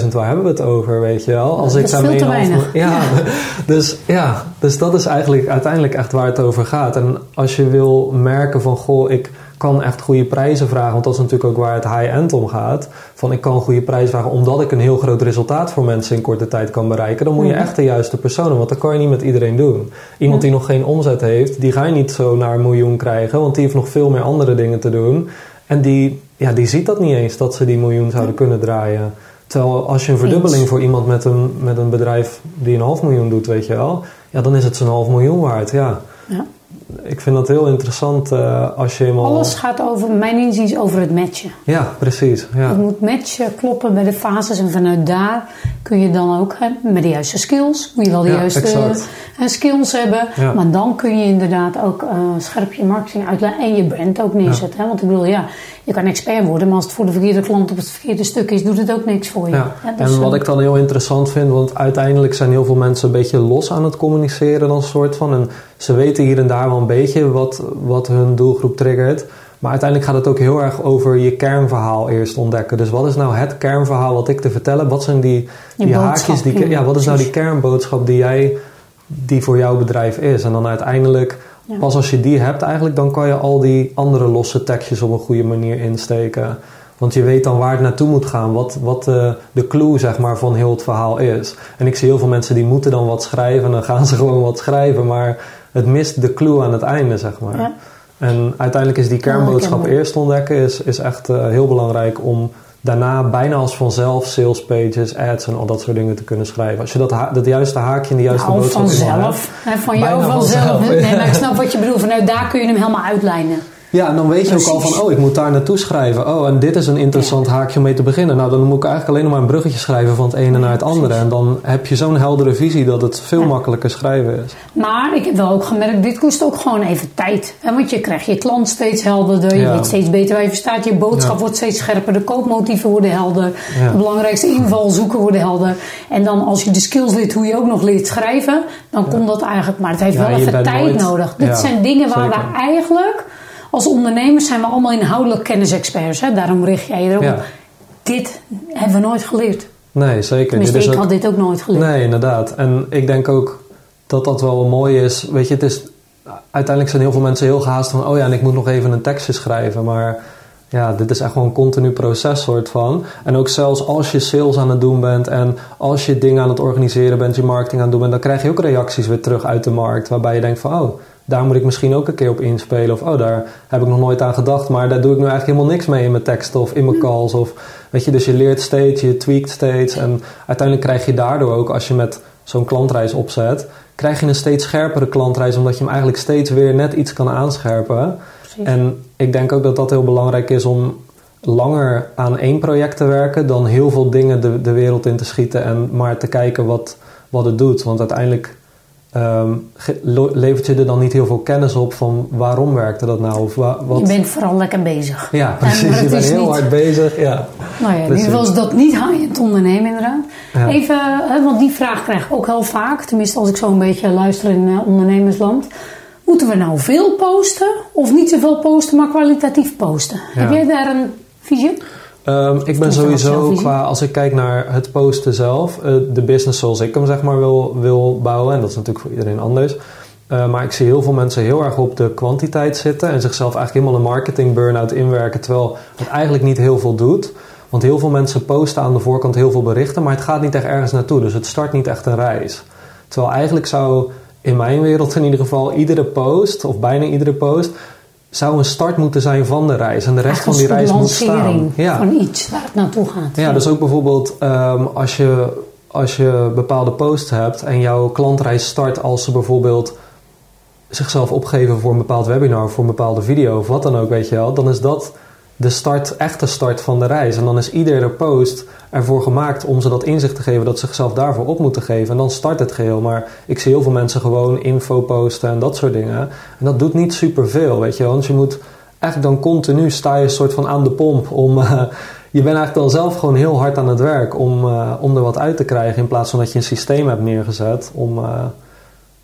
30.000, waar hebben we het over, weet je wel? Als dat ik is veel te weinig. Ja, Dus, ja, dus dat is eigenlijk uiteindelijk echt waar het over gaat. En als je wil merken van, goh, ik kan echt goede prijzen vragen, want dat is natuurlijk ook waar het high-end om gaat. Van ik kan goede prijzen vragen omdat ik een heel groot resultaat voor mensen in korte tijd kan bereiken. Dan moet je echt de juiste persoon want dat kan je niet met iedereen doen. Iemand die nog geen omzet heeft, die ga je niet zo naar een miljoen krijgen, want die heeft nog veel meer andere dingen te doen. En die, ja, die ziet dat niet eens, dat ze die miljoen zouden kunnen draaien. Terwijl als je een verdubbeling voor iemand met een, met een bedrijf die een half miljoen doet, weet je wel, ja, dan is het zo'n half miljoen waard. Ja. ja. Ik vind dat heel interessant uh, als je eenmaal... Alles gaat over, mijn inziens, over het matchen. Ja, precies. Ja. Het moet matchen, kloppen bij de fases. En vanuit daar kun je dan ook, hè, met de juiste skills, moet je wel de Ja, juiste eh, skills hebben. Ja. Maar dan kun je inderdaad ook eh, scherp je marketing uitleggen en je brand ook neerzetten. Hè? Want ik bedoel, ja, je kan expert worden, maar als het voor de verkeerde klant op het verkeerde stuk is, doet het ook niks voor je. Ja. Dus, en wat eh, ik dan heel interessant vind, want uiteindelijk zijn heel veel mensen een beetje los aan het communiceren dan soort van. En ze weten hier en daar wel een beetje wat, wat hun doelgroep triggert. Maar uiteindelijk gaat het ook heel erg over je kernverhaal eerst ontdekken. Dus wat is nou het kernverhaal wat ik te vertellen heb? Wat zijn die, die haakjes? Die, ja, wat is nou die kernboodschap die jij, die voor jouw bedrijf is? En dan uiteindelijk, Ja. pas als je die hebt eigenlijk, dan kan je al die andere losse tekstjes op een goede manier insteken. Want je weet dan waar het naartoe moet gaan, wat, wat de, de clue zeg maar, van heel het verhaal is. En ik zie heel veel mensen die moeten dan wat schrijven en dan gaan ze gewoon wat schrijven, maar het mist de clue aan het einde, zeg maar. Ja. En uiteindelijk is die kernboodschap eerst ontdekken, is, is echt eh, heel belangrijk om daarna bijna als vanzelf sales pages, ads en al dat soort dingen te kunnen schrijven. Als je dat, dat juiste haakje en die juiste nou, boodschap hebt. vanzelf. Van jou vanzelf. vanzelf, Nee, maar ik snap wat je bedoelt. Vanuit daar kun je hem helemaal uitlijnen. Ja, en dan weet je ook al van, oh, ik moet daar naartoe schrijven. Oh, en dit is een interessant haakje om mee te beginnen. Nou, dan moet ik eigenlijk alleen nog maar een bruggetje schrijven van het ene naar het andere. En dan heb je zo'n heldere visie dat het veel Ja. makkelijker schrijven is. Maar ik heb wel ook gemerkt, dit kost ook gewoon even tijd. Hè? Want je krijgt je klant steeds helderder, je Ja. weet steeds beter waar je voor staat, je boodschap wordt steeds scherper, de koopmotieven worden helder, de belangrijkste invalshoeken worden helder. En dan als je de skills leert hoe je ook nog leert schrijven, dan komt dat eigenlijk, maar het heeft wel even tijd nooit- nodig. Dit zijn dingen waar we eigenlijk, als ondernemers zijn we allemaal inhoudelijk kennisexperts. Hè? Daarom richt jij je erop. Ja. Dit hebben we nooit geleerd. Nee, zeker. Dit is ik ook- had dit ook nooit geleerd. Nee, inderdaad. En ik denk ook dat dat wel mooi is. Weet je, het is... Uiteindelijk zijn heel veel mensen heel gehaast van... Oh ja, en ik moet nog even een tekstje schrijven. Maar ja, dit is echt gewoon een continu proces soort van. En ook zelfs als je sales aan het doen bent... en als je dingen aan het organiseren bent... je marketing aan het doen bent... dan krijg je ook reacties weer terug uit de markt... waarbij je denkt van... Oh, daar moet ik misschien ook een keer op inspelen. Of oh, daar heb ik nog nooit aan gedacht... maar daar doe ik nu eigenlijk helemaal niks mee in mijn teksten... of in mijn calls. Of, weet je, dus je leert steeds, je tweakt steeds... en uiteindelijk krijg je daardoor ook... als je met zo'n klantreis opzet... krijg je een steeds scherpere klantreis... omdat je hem eigenlijk steeds weer net iets kan aanscherpen... Precies. En ik denk ook dat dat heel belangrijk is om langer aan één project te werken dan heel veel dingen de, de wereld in te schieten en maar te kijken wat, wat het doet. Want uiteindelijk ehm, levert je er dan niet heel veel kennis op van waarom werkte dat nou? Of wa- wat... Je bent vooral lekker bezig. Ja, precies. het Je bent heel niet- hard bezig. Ja. Nou ja, in ieder geval is dat niet high-end ondernemen inderdaad. Ja. Even, hè, want die vraag krijg ik ook heel vaak. Tenminste, als ik zo een beetje luister in eh, ondernemersland. Moeten we nou veel posten of niet zoveel posten, maar kwalitatief posten? Ja. Heb jij daar een visie? Ehm, ik ben sowieso qua, als ik kijk naar het posten zelf, eh, de business zoals ik hem zeg maar wil, wil bouwen, en dat is natuurlijk voor iedereen anders. Eh, maar ik zie heel veel mensen heel erg op de kwantiteit zitten en zichzelf eigenlijk helemaal een marketing burn-out inwerken, terwijl het eigenlijk niet heel veel doet. Want heel veel mensen posten aan de voorkant heel veel berichten, maar het gaat niet echt ergens naartoe. Dus het start niet echt een reis. Terwijl eigenlijk zou in mijn wereld in ieder geval iedere post, of bijna iedere post, zou een start moeten zijn van de reis. En de rest van die reis moet staan. Ja. van iets waar het naartoe gaat. Ja, dus ook bijvoorbeeld ehm, als, je, als je bepaalde posts hebt en jouw klantreis start als ze bijvoorbeeld zichzelf opgeven voor een bepaald webinar, voor een bepaalde video of wat dan ook, weet je wel, dan is dat de start, echte start van de reis. En dan is iedere post ervoor gemaakt om ze dat inzicht te geven dat ze zichzelf daarvoor op moeten geven. En dan start het geheel. Maar ik zie heel veel mensen gewoon info posten en dat soort dingen. En dat doet niet superveel, weet je. Want je moet eigenlijk dan continu sta je een soort van aan de pomp om... eh, je bent eigenlijk dan zelf gewoon heel hard aan het werk om, eh, om er wat uit te krijgen. In plaats van dat je een systeem hebt neergezet om, eh,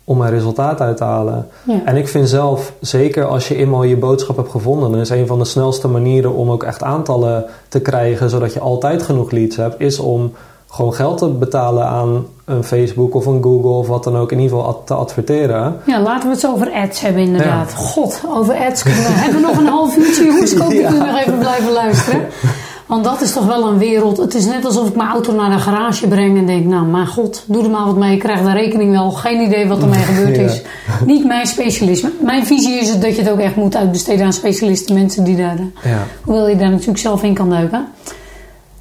om er resultaat uit te halen. Ja. En ik vind zelf, zeker als je eenmaal je boodschap hebt gevonden, dan is een van de snelste manieren om ook echt aantallen te krijgen, zodat je altijd genoeg leads hebt, is om gewoon geld te betalen aan een Facebook of een Google of wat dan ook, in ieder geval te adverteren. Ja, laten we het eens over ads hebben inderdaad. God, over ads kunnen we... hebben we nog een half uurtje jongens? Ik hoop dat jullie nog even blijven luisteren. Want dat is toch wel een wereld. Het is net alsof ik mijn auto naar de garage breng en denk... Nou, mijn god, doe er maar wat mee. Ik krijg de rekening wel. Geen idee wat ermee gebeurd Ja. is. Niet mijn specialisme. Mijn visie is het dat je het ook echt moet uitbesteden aan specialisten. Mensen die daar... eh, Ja. Hoewel je daar natuurlijk zelf in kan duiken.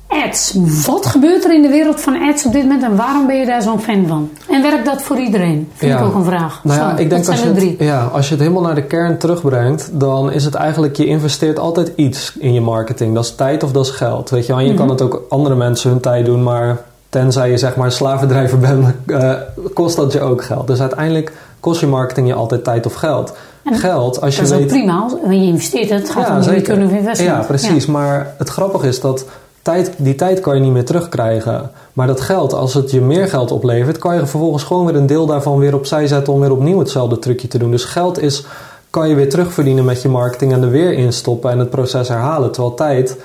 Ads. Wat gebeurt er in de wereld van ads op dit moment en waarom ben je daar zo'n fan van? En werkt dat voor iedereen? Vind Ja. ik ook een vraag. Nou ja, Zo, ik denk dat als zijn je, het, drie. ja, als je het helemaal naar de kern terugbrengt, dan is het eigenlijk, je investeert altijd iets in je marketing. Dat is tijd of dat is geld. Weet je. En je Mhm. kan het ook andere mensen hun tijd doen, maar tenzij je zeg maar een slavendrijver bent, eh, kost dat je ook geld. Dus uiteindelijk kost je marketing je altijd tijd of geld. En geld, als je Dat is ook weet. prima. Want je investeert het. Gaat om de return of investment. Ja, precies. Maar het grappige is dat tijd, die tijd kan je niet meer terugkrijgen. Maar dat geld, als het je meer geld oplevert, kan je vervolgens gewoon weer een deel daarvan weer opzij zetten om weer opnieuw hetzelfde trucje te doen. Dus geld is, kan je weer terugverdienen met je marketing en er weer instoppen en het proces herhalen. Terwijl tijd,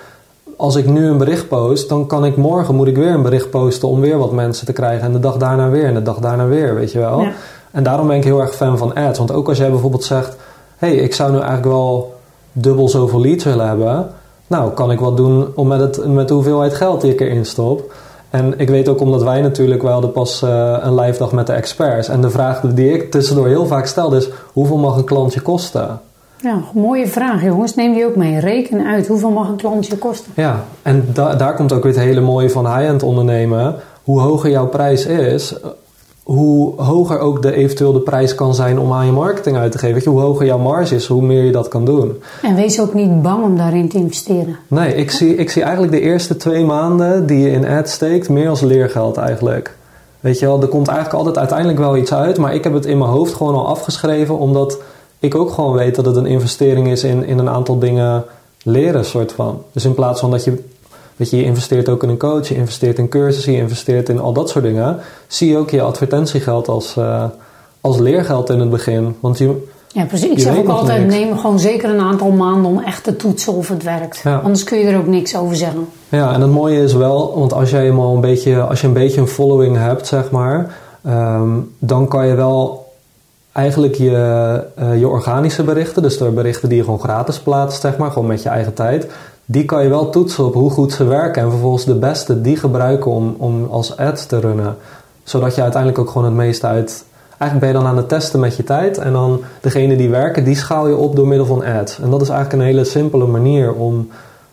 als ik nu een bericht post, dan kan ik morgen moet ik weer een bericht posten om weer wat mensen te krijgen. En de dag daarna weer en de dag daarna weer, weet je wel. Ja. En daarom ben ik heel erg fan van ads. Want ook als jij bijvoorbeeld zegt: hé, hey, ik zou nu eigenlijk wel dubbel zoveel leads willen hebben. Nou, kan ik wat doen om met, het, met de hoeveelheid geld die ik erin stop. En ik weet ook omdat wij natuurlijk, wij hadden pas eh, een live dag met de experts. En de vraag die ik tussendoor heel vaak stelde is: hoeveel mag een klantje kosten? Ja, mooie vraag jongens. Neem die ook mee. Reken uit. Hoeveel mag een klantje kosten? Ja, en da- daar komt ook weer het hele mooie van high-end ondernemen. Hoe hoger jouw prijs is, hoe hoger ook de eventueel de prijs kan zijn om aan je marketing uit te geven. Weet je, hoe hoger jouw marge is, hoe meer je dat kan doen. En wees ook niet bang om daarin te investeren. Nee, ik zie, ik zie eigenlijk de eerste twee maanden die je in ads steekt meer als leergeld eigenlijk. Weet je wel, er komt eigenlijk altijd uiteindelijk wel iets uit, maar ik heb het in mijn hoofd gewoon al afgeschreven, omdat ik ook gewoon weet dat het een investering is in, in een aantal dingen leren, soort van. Dus in plaats van dat je, weet je, je investeert ook in een coach, je investeert in cursussen, je investeert in al dat soort dingen, zie je ook je advertentiegeld als, eh, als leergeld in het begin. Want je, Ja, precies. Ik Je zeg ook altijd, niks. neem gewoon zeker een aantal maanden om echt te toetsen of het werkt. Ja. Anders kun je er ook niks over zeggen. Ja, en het mooie is wel, want als jij eenmaal een beetje, als je een beetje een following hebt, zeg maar, ehm, dan kan je wel eigenlijk je, eh, je organische berichten, dus de berichten die je gewoon gratis plaatst, zeg maar, gewoon met je eigen tijd, die kan je wel toetsen op hoe goed ze werken en vervolgens de beste die gebruiken om, om als ads te runnen. Zodat je uiteindelijk ook gewoon het meeste uit. Eigenlijk ben je dan aan het testen met je tijd en dan degene die werken, die schaal je op door middel van ads. En dat is eigenlijk een hele simpele manier om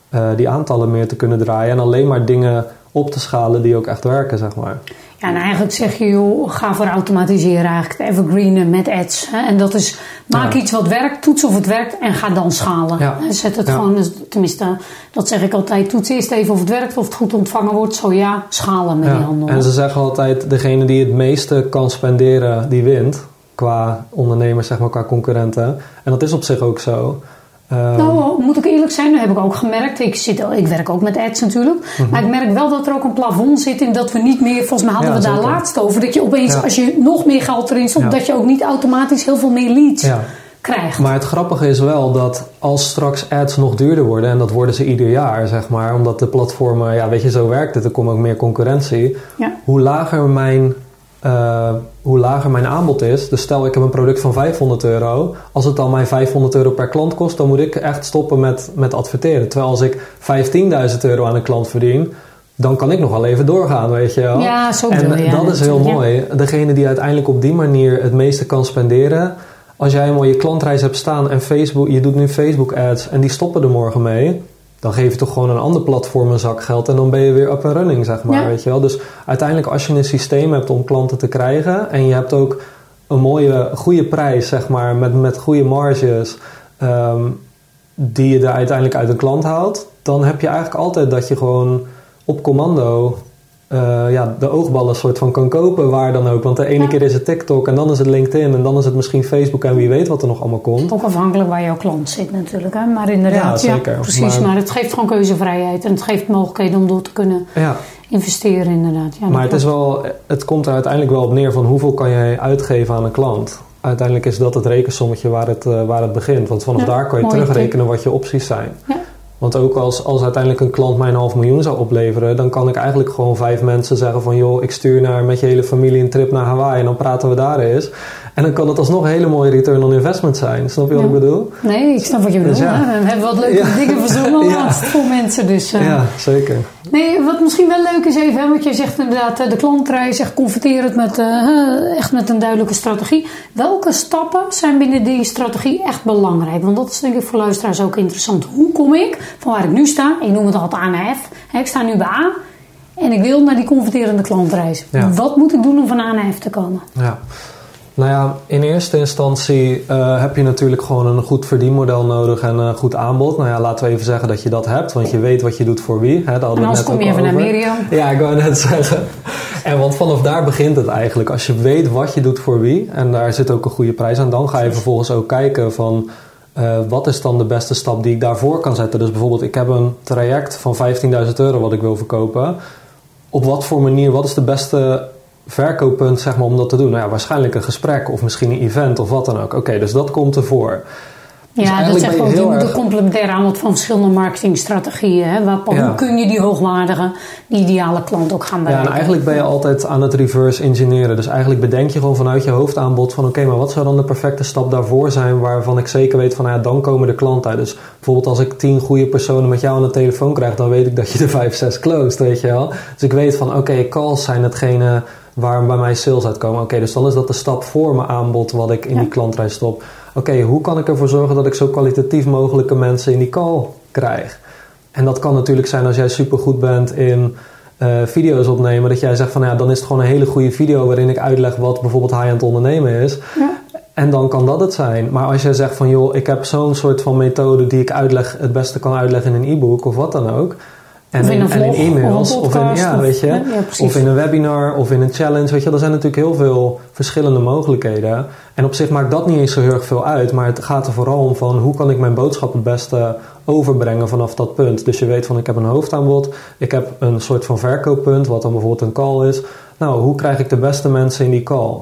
eh, die aantallen meer te kunnen draaien en alleen maar dingen op te schalen die ook echt werken, zeg maar. Ja, en eigenlijk zeg je, joh, ga voor automatiseren eigenlijk het evergreenen met ads. Hè? En dat is, maak Ja. iets wat werkt, toets of het werkt en ga dan schalen. Ja. Zet het Ja. gewoon, dus tenminste, dat zeg ik altijd, toets eerst even of het werkt, of het goed ontvangen wordt. Zo ja, schalen met die handel. En ze zeggen altijd, degene die het meeste kan spenderen, die wint. Qua ondernemers, zeg maar, qua concurrenten. En dat is op zich ook zo. Ehm, Nou, moet ik eerlijk zijn, dat heb ik ook gemerkt. Ik, zit, ik werk ook met ads natuurlijk. Maar ik merk wel dat er ook een plafond zit in dat we niet meer, volgens mij hadden Mhm. Ja, we daar zeker. laatst over, dat je opeens, Ja. als je nog meer geld erin stopt, Ja. dat je ook niet automatisch heel veel meer leads ja. krijgt. Maar het grappige is wel dat als straks ads nog duurder worden, en dat worden ze ieder jaar, zeg maar, omdat de platformen, ja, weet je, zo werkt het, er komt ook meer concurrentie. Hoe lager mijn, eh, hoe lager mijn aanbod is, dus stel ik heb een product van 500 euro, als het dan mij 500 euro per klant kost, dan moet ik echt stoppen met, met adverteren. Terwijl als ik 15.000 euro aan een klant verdien, dan kan ik nog wel even doorgaan, weet je wel. Ja, zo En je, ja, dat is heel ja. mooi. Degene die uiteindelijk op die manier het meeste kan spenderen. Als jij een mooie klantreis hebt staan en Facebook, je doet nu Facebook ads en die stoppen er morgen mee. Dan geef je toch gewoon een ander platform een zak geld en dan ben je weer up and running, zeg maar. Ja. Weet je wel? Dus uiteindelijk als je een systeem hebt om klanten te krijgen en je hebt ook een mooie, goede prijs, zeg maar, met, met goede marges, ehm, die je er uiteindelijk uit een klant haalt, dan heb je eigenlijk altijd dat je gewoon op commando eh, ja, de oogballen soort van kan kopen, waar dan ook. Want de ene Ja. keer is het TikTok en dan is het LinkedIn en dan is het misschien Facebook en wie weet wat er nog allemaal komt. Ook afhankelijk waar jouw klant zit natuurlijk. Hè? Maar inderdaad, Ja, ja, zeker. precies. Maar- Maar, het geeft gewoon keuzevrijheid. En het geeft mogelijkheden om door te kunnen Ja, investeren inderdaad. Ja, maar het, is wel, het komt er uiteindelijk wel op neer van hoeveel kan jij uitgeven aan een klant. Uiteindelijk is dat het rekensommetje waar het, eh, waar het begint. Want vanaf daar kan je terugrekenen wat je opties zijn. Ja. Want ook als, als uiteindelijk een klant mij een half miljoen zou opleveren, dan kan ik eigenlijk gewoon vijf mensen zeggen van joh, ik stuur naar, met je hele familie een trip naar Hawaii en dan praten we daar eens. En dan kan het alsnog een hele mooie return on investment zijn. Snap je wat ik bedoel? Nee, ik snap wat je bedoelt. Dus ja. hè. We hebben wat leuke Ja. dingen verzonnen laatst voor mensen. Dus, eh, Ja, zeker. Nee, wat misschien wel leuk is even, hè, want je zegt inderdaad, eh, de klantreis, zegt confronterend met, eh, echt met een duidelijke strategie. Welke stappen zijn binnen die strategie echt belangrijk? Want dat is denk ik voor luisteraars ook interessant. Hoe kom ik van waar ik nu sta. Ik noem het altijd A naar F. Ik sta nu bij A en ik wil naar die converterende klantreis. Ja. Wat moet ik doen om van A naar F te komen? Ja. Nou ja, in eerste instantie eh, heb je natuurlijk gewoon een goed verdienmodel nodig en een goed aanbod. Nou ja, laten we even zeggen dat je dat hebt, want je weet wat je doet voor wie. Hè, En anders kom je even naar over. Miriam. Ja, ik wou net zeggen. En want vanaf daar begint het eigenlijk. Als je weet wat je doet voor wie, en daar zit ook een goede prijs aan, dan ga je vervolgens ook kijken van eh, wat is dan de beste stap die ik daarvoor kan zetten. Dus bijvoorbeeld, ik heb een traject van 15.000 euro wat ik wil verkopen. Op wat voor manier, wat is de beste verkooppunt zeg maar, om dat te doen? Nou ja, waarschijnlijk een gesprek of misschien een event of wat dan ook. Oké, dus dat komt ervoor. Dus Ja, dat eigenlijk zegt wel, je moet een erg- complementaire aanbod van verschillende marketingstrategieën. Hè? Waar, Ja. Hoe kun je die hoogwaardige, die ideale klant ook gaan Ja, bereiken? en eigenlijk ben je altijd aan het reverse engineeren. Dus eigenlijk bedenk je gewoon vanuit je hoofdaanbod van... oké, maar wat zou dan de perfecte stap daarvoor zijn... waarvan ik zeker weet van, nou ja, dan komen de klanten uit. Dus bijvoorbeeld als ik tien goede personen met jou aan de telefoon krijg... dan weet ik dat je er vijf, zes closed, weet je wel. Dus ik weet van, oké, calls zijn hetgene waar bij mij sales uitkomen. Oké, dus dan is dat de stap voor mijn aanbod... wat ik in Ja. die klantreis stop. Oké, hoe kan ik ervoor zorgen dat ik zo kwalitatief mogelijke mensen in die call krijg? En dat kan natuurlijk zijn als jij supergoed bent in eh, video's opnemen. Dat jij zegt van ja, dan is het gewoon een hele goede video waarin ik uitleg wat bijvoorbeeld high-end ondernemen is. Ja. En dan kan dat het zijn. Maar als jij zegt van joh, ik heb zo'n soort van methode die ik uitleg, het beste kan uitleggen in een e-book of wat dan ook. En Of in en e-mails, of een of in, podcast, ja, of- weet je, ja, ja, precies. of in een webinar, of in een challenge. Weet je, er zijn natuurlijk heel veel verschillende mogelijkheden. En op zich maakt dat niet eens zo heel erg veel uit. Maar het gaat er vooral om van hoe kan ik mijn boodschap het beste overbrengen vanaf dat punt. Dus je weet van ik heb een hoofdaanbod, ik heb een soort van verkooppunt, wat dan bijvoorbeeld een call is. Nou, hoe krijg ik de beste mensen in die call?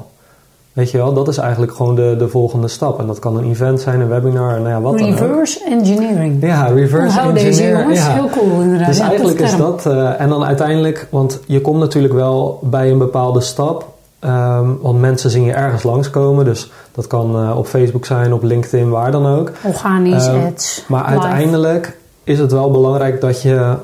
Weet je wel, dat is eigenlijk gewoon de, de volgende stap. En dat kan een event zijn, een webinar, nou ja, wat dan ook. Reverse engineering. Ja, reverse Onthoud deze engineer. jongens, ja. heel cool inderdaad. Dus Ja, eigenlijk is term. dat, eh, en dan uiteindelijk, want je komt natuurlijk wel bij een bepaalde stap, ehm, want mensen zien je ergens langskomen, dus dat kan eh, op Facebook zijn, op LinkedIn, waar dan ook. Organisch, Ehm, ads, Maar live. uiteindelijk is het wel belangrijk dat je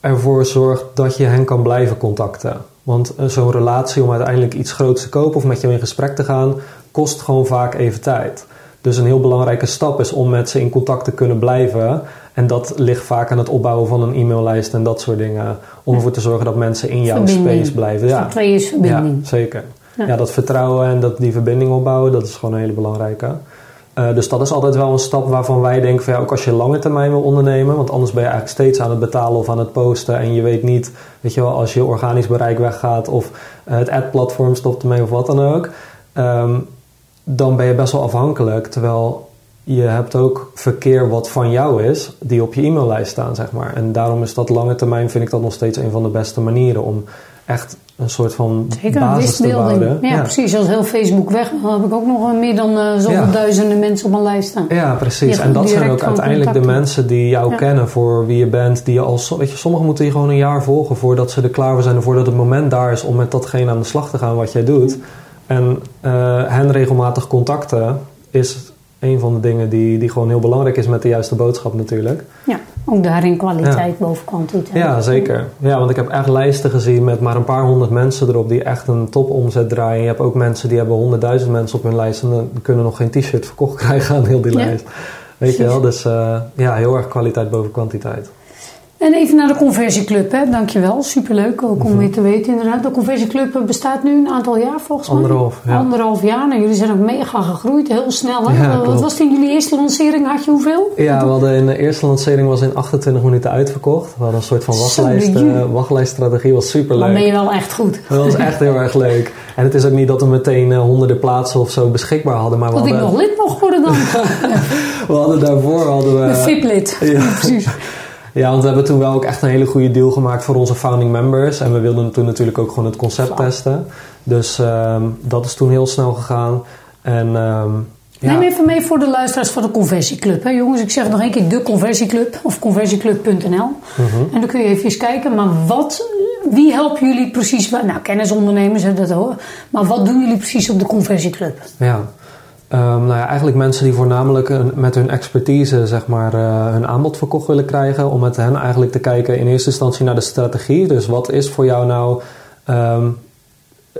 ervoor zorgt dat je hen kan blijven contacten. Want eh, zo'n relatie om uiteindelijk iets groots te kopen of met jou in gesprek te gaan, kost gewoon vaak even tijd. Dus een heel belangrijke stap is om met ze in contact te kunnen blijven. En dat ligt vaak aan het opbouwen van een e-maillijst en dat soort dingen. Om ervoor te zorgen dat mensen in jouw Verbinding. space blijven. Is verbinding. Ja, zeker. Ja. Ja. dat vertrouwen en dat, die verbinding opbouwen, dat is gewoon een hele belangrijke. Eh, dus dat is altijd wel een stap waarvan wij denken van ja, ook als je lange termijn wil ondernemen, want anders ben je eigenlijk steeds aan het betalen of aan het posten en je weet niet, weet je wel, als je organisch bereik weggaat of eh, het ad-platform stopt ermee of wat dan ook, ehm, dan ben je best wel afhankelijk. Terwijl je hebt ook verkeer wat van jou is, die op je e-maillijst staan, zeg maar. En daarom is dat lange termijn, vind ik dat nog steeds een van de beste manieren om echt een soort van Zeker, basis te bouwen. Ja, precies. Als heel Facebook weg, dan heb ik ook nog meer dan eh, zoveel Ja. duizenden mensen op mijn lijst staan. Ja, precies. En dat zijn ook uiteindelijk de mensen die jou Ja. kennen voor wie je bent. Die je al, weet je, sommigen moeten je gewoon een jaar volgen voordat ze er klaar voor zijn. En voordat het moment daar is om met datgene aan de slag te gaan wat jij doet. En eh, hen regelmatig contacten is een van de dingen die, die gewoon heel belangrijk is met de juiste boodschap natuurlijk. Ja, ook daarin kwaliteit boven kwantiteit. Ja, zeker. Ja, want ik heb echt lijsten gezien met maar een paar honderd mensen erop die echt een topomzet draaien. Je hebt ook mensen die hebben honderdduizend mensen op hun lijst en dan kunnen nog geen t-shirt verkocht krijgen aan heel die Ja. lijst. Weet je wel, dus eh, ja, heel erg kwaliteit boven kwantiteit. En even naar de conversieclub, hè. dankjewel. Superleuk ook om weer te weten inderdaad. De conversieclub bestaat nu een aantal jaar volgens mij. Anderhalf, ja. Anderhalf jaar. Nou, jullie zijn ook mega gegroeid, heel snel. Hè? Ja, Wat was het in jullie eerste lancering? Had je hoeveel? Ja, we hadden in de eerste lancering was in 28 minuten uitverkocht. We hadden een soort van wachtlijst, eh, wachtlijststrategie, was super Dan ben je wel echt goed. Dat was echt heel erg leuk. En het is ook niet dat we meteen eh, honderden plaatsen of zo beschikbaar hadden, maar we Dat ik nog lid mocht worden dan. we hadden daarvoor hadden we, Een VIP-lid. Ja. precies. Ja, want we hebben toen wel ook echt een hele goede deal gemaakt voor onze founding members. En we wilden toen natuurlijk ook gewoon het concept testen. Dus ehm, dat is toen heel snel gegaan. En ehm, ja, Neem even mee voor de luisteraars van de conversieclub. Hè? Jongens, ik zeg nog één keer de conversieclub of conversieclub.nl. Mhm. En dan kun je even kijken, maar wat, wie helpen jullie precies? Nou, kennisondernemers, hè, dat hoor. Maar wat doen jullie precies op de conversieclub? ja. Ehm, nou ja, eigenlijk mensen die voornamelijk met hun expertise zeg maar, eh, hun aanbod verkocht willen krijgen. Om met hen eigenlijk te kijken in eerste instantie naar de strategie. Dus wat is voor jou nou ehm,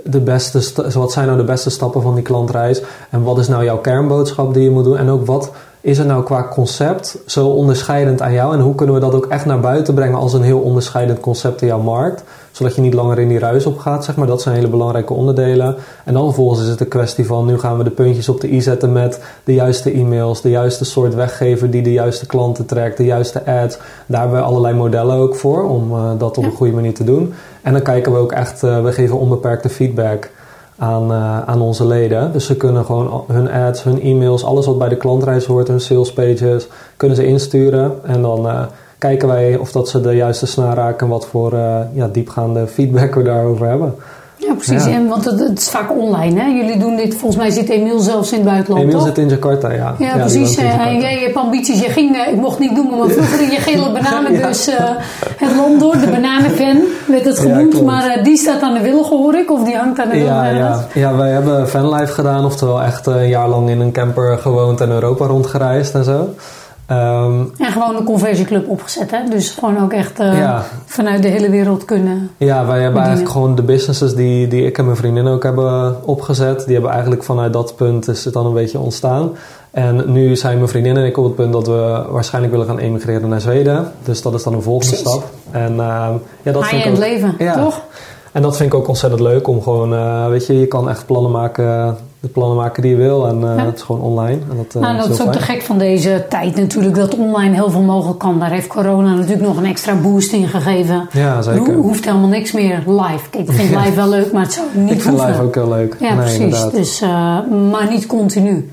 de beste, wat zijn nou de beste stappen van die klantreis? En wat is nou jouw kernboodschap die je moet doen? En ook wat is het nou qua concept zo onderscheidend aan jou? En hoe kunnen we dat ook echt naar buiten brengen als een heel onderscheidend concept in jouw markt? Zodat je niet langer in die ruis op gaat, zeg maar. Dat zijn hele belangrijke onderdelen. En dan vervolgens is het een kwestie van, nu gaan we de puntjes op de i zetten met de juiste e-mails, de juiste soort weggever die de juiste klanten trekt, de juiste ads. Daar hebben we allerlei modellen ook voor om uh, dat op een goede manier te doen. En dan kijken we ook echt, uh, we geven onbeperkte feedback aan, uh, aan onze leden. Dus ze kunnen gewoon hun ads, hun e-mails, alles wat bij de klantreis hoort, hun sales pages, kunnen ze insturen. En dan uh, kijken wij of dat ze de juiste snaar raken en wat voor uh, ja, diepgaande feedback we daarover hebben. Ja, precies. Ja. En, want het, het, is vaak online, hè? Jullie doen dit, volgens mij zit Emiel zelfs in het buitenland, Emiel toch? zit in Jakarta, ja. Ja, ja precies. En jij hebt ambities. Je ging, ik mocht niet doen, maar vroeger in je gele bananenbus ja. het land door. De bananenfan werd het genoemd. Maar die staat aan de willen, hoor ik. Of die hangt aan de willen. Ja, ja. ja, wij hebben fanlife gedaan. Oftewel echt een jaar lang in een camper gewoond en Europa rondgereisd en zo. Um, en gewoon een conversieclub opgezet, hè? Dus gewoon ook echt uh, ja. vanuit de hele wereld kunnen. Ja, wij hebben bedienen. eigenlijk gewoon de businesses die, die ik en mijn vriendin ook hebben opgezet. Die hebben eigenlijk vanuit dat punt is het dan een beetje ontstaan. En nu zijn mijn vriendin en ik op het punt dat we waarschijnlijk willen gaan emigreren naar Zweden. Dus dat is dan een volgende Precies. stap. En uh, ja, dat vind ik ook, leven, ja. toch? En dat vind ik ook ontzettend leuk om gewoon, uh, weet je, je kan echt plannen maken, de plannen maken die je wil. En uh, ja. het is gewoon online. En dat, uh, nou, dat is, ook fijn. te gek van deze tijd natuurlijk, dat online heel veel mogelijk kan. Daar heeft corona natuurlijk nog een extra boost in gegeven. Ja, zeker. Er hoeft helemaal niks meer live. Kijk, ik vind Ja. live wel leuk, maar het zou niet Ik vind hoeven. live ook heel leuk. Ja, nee, precies. inderdaad. Dus, uh, maar niet continu.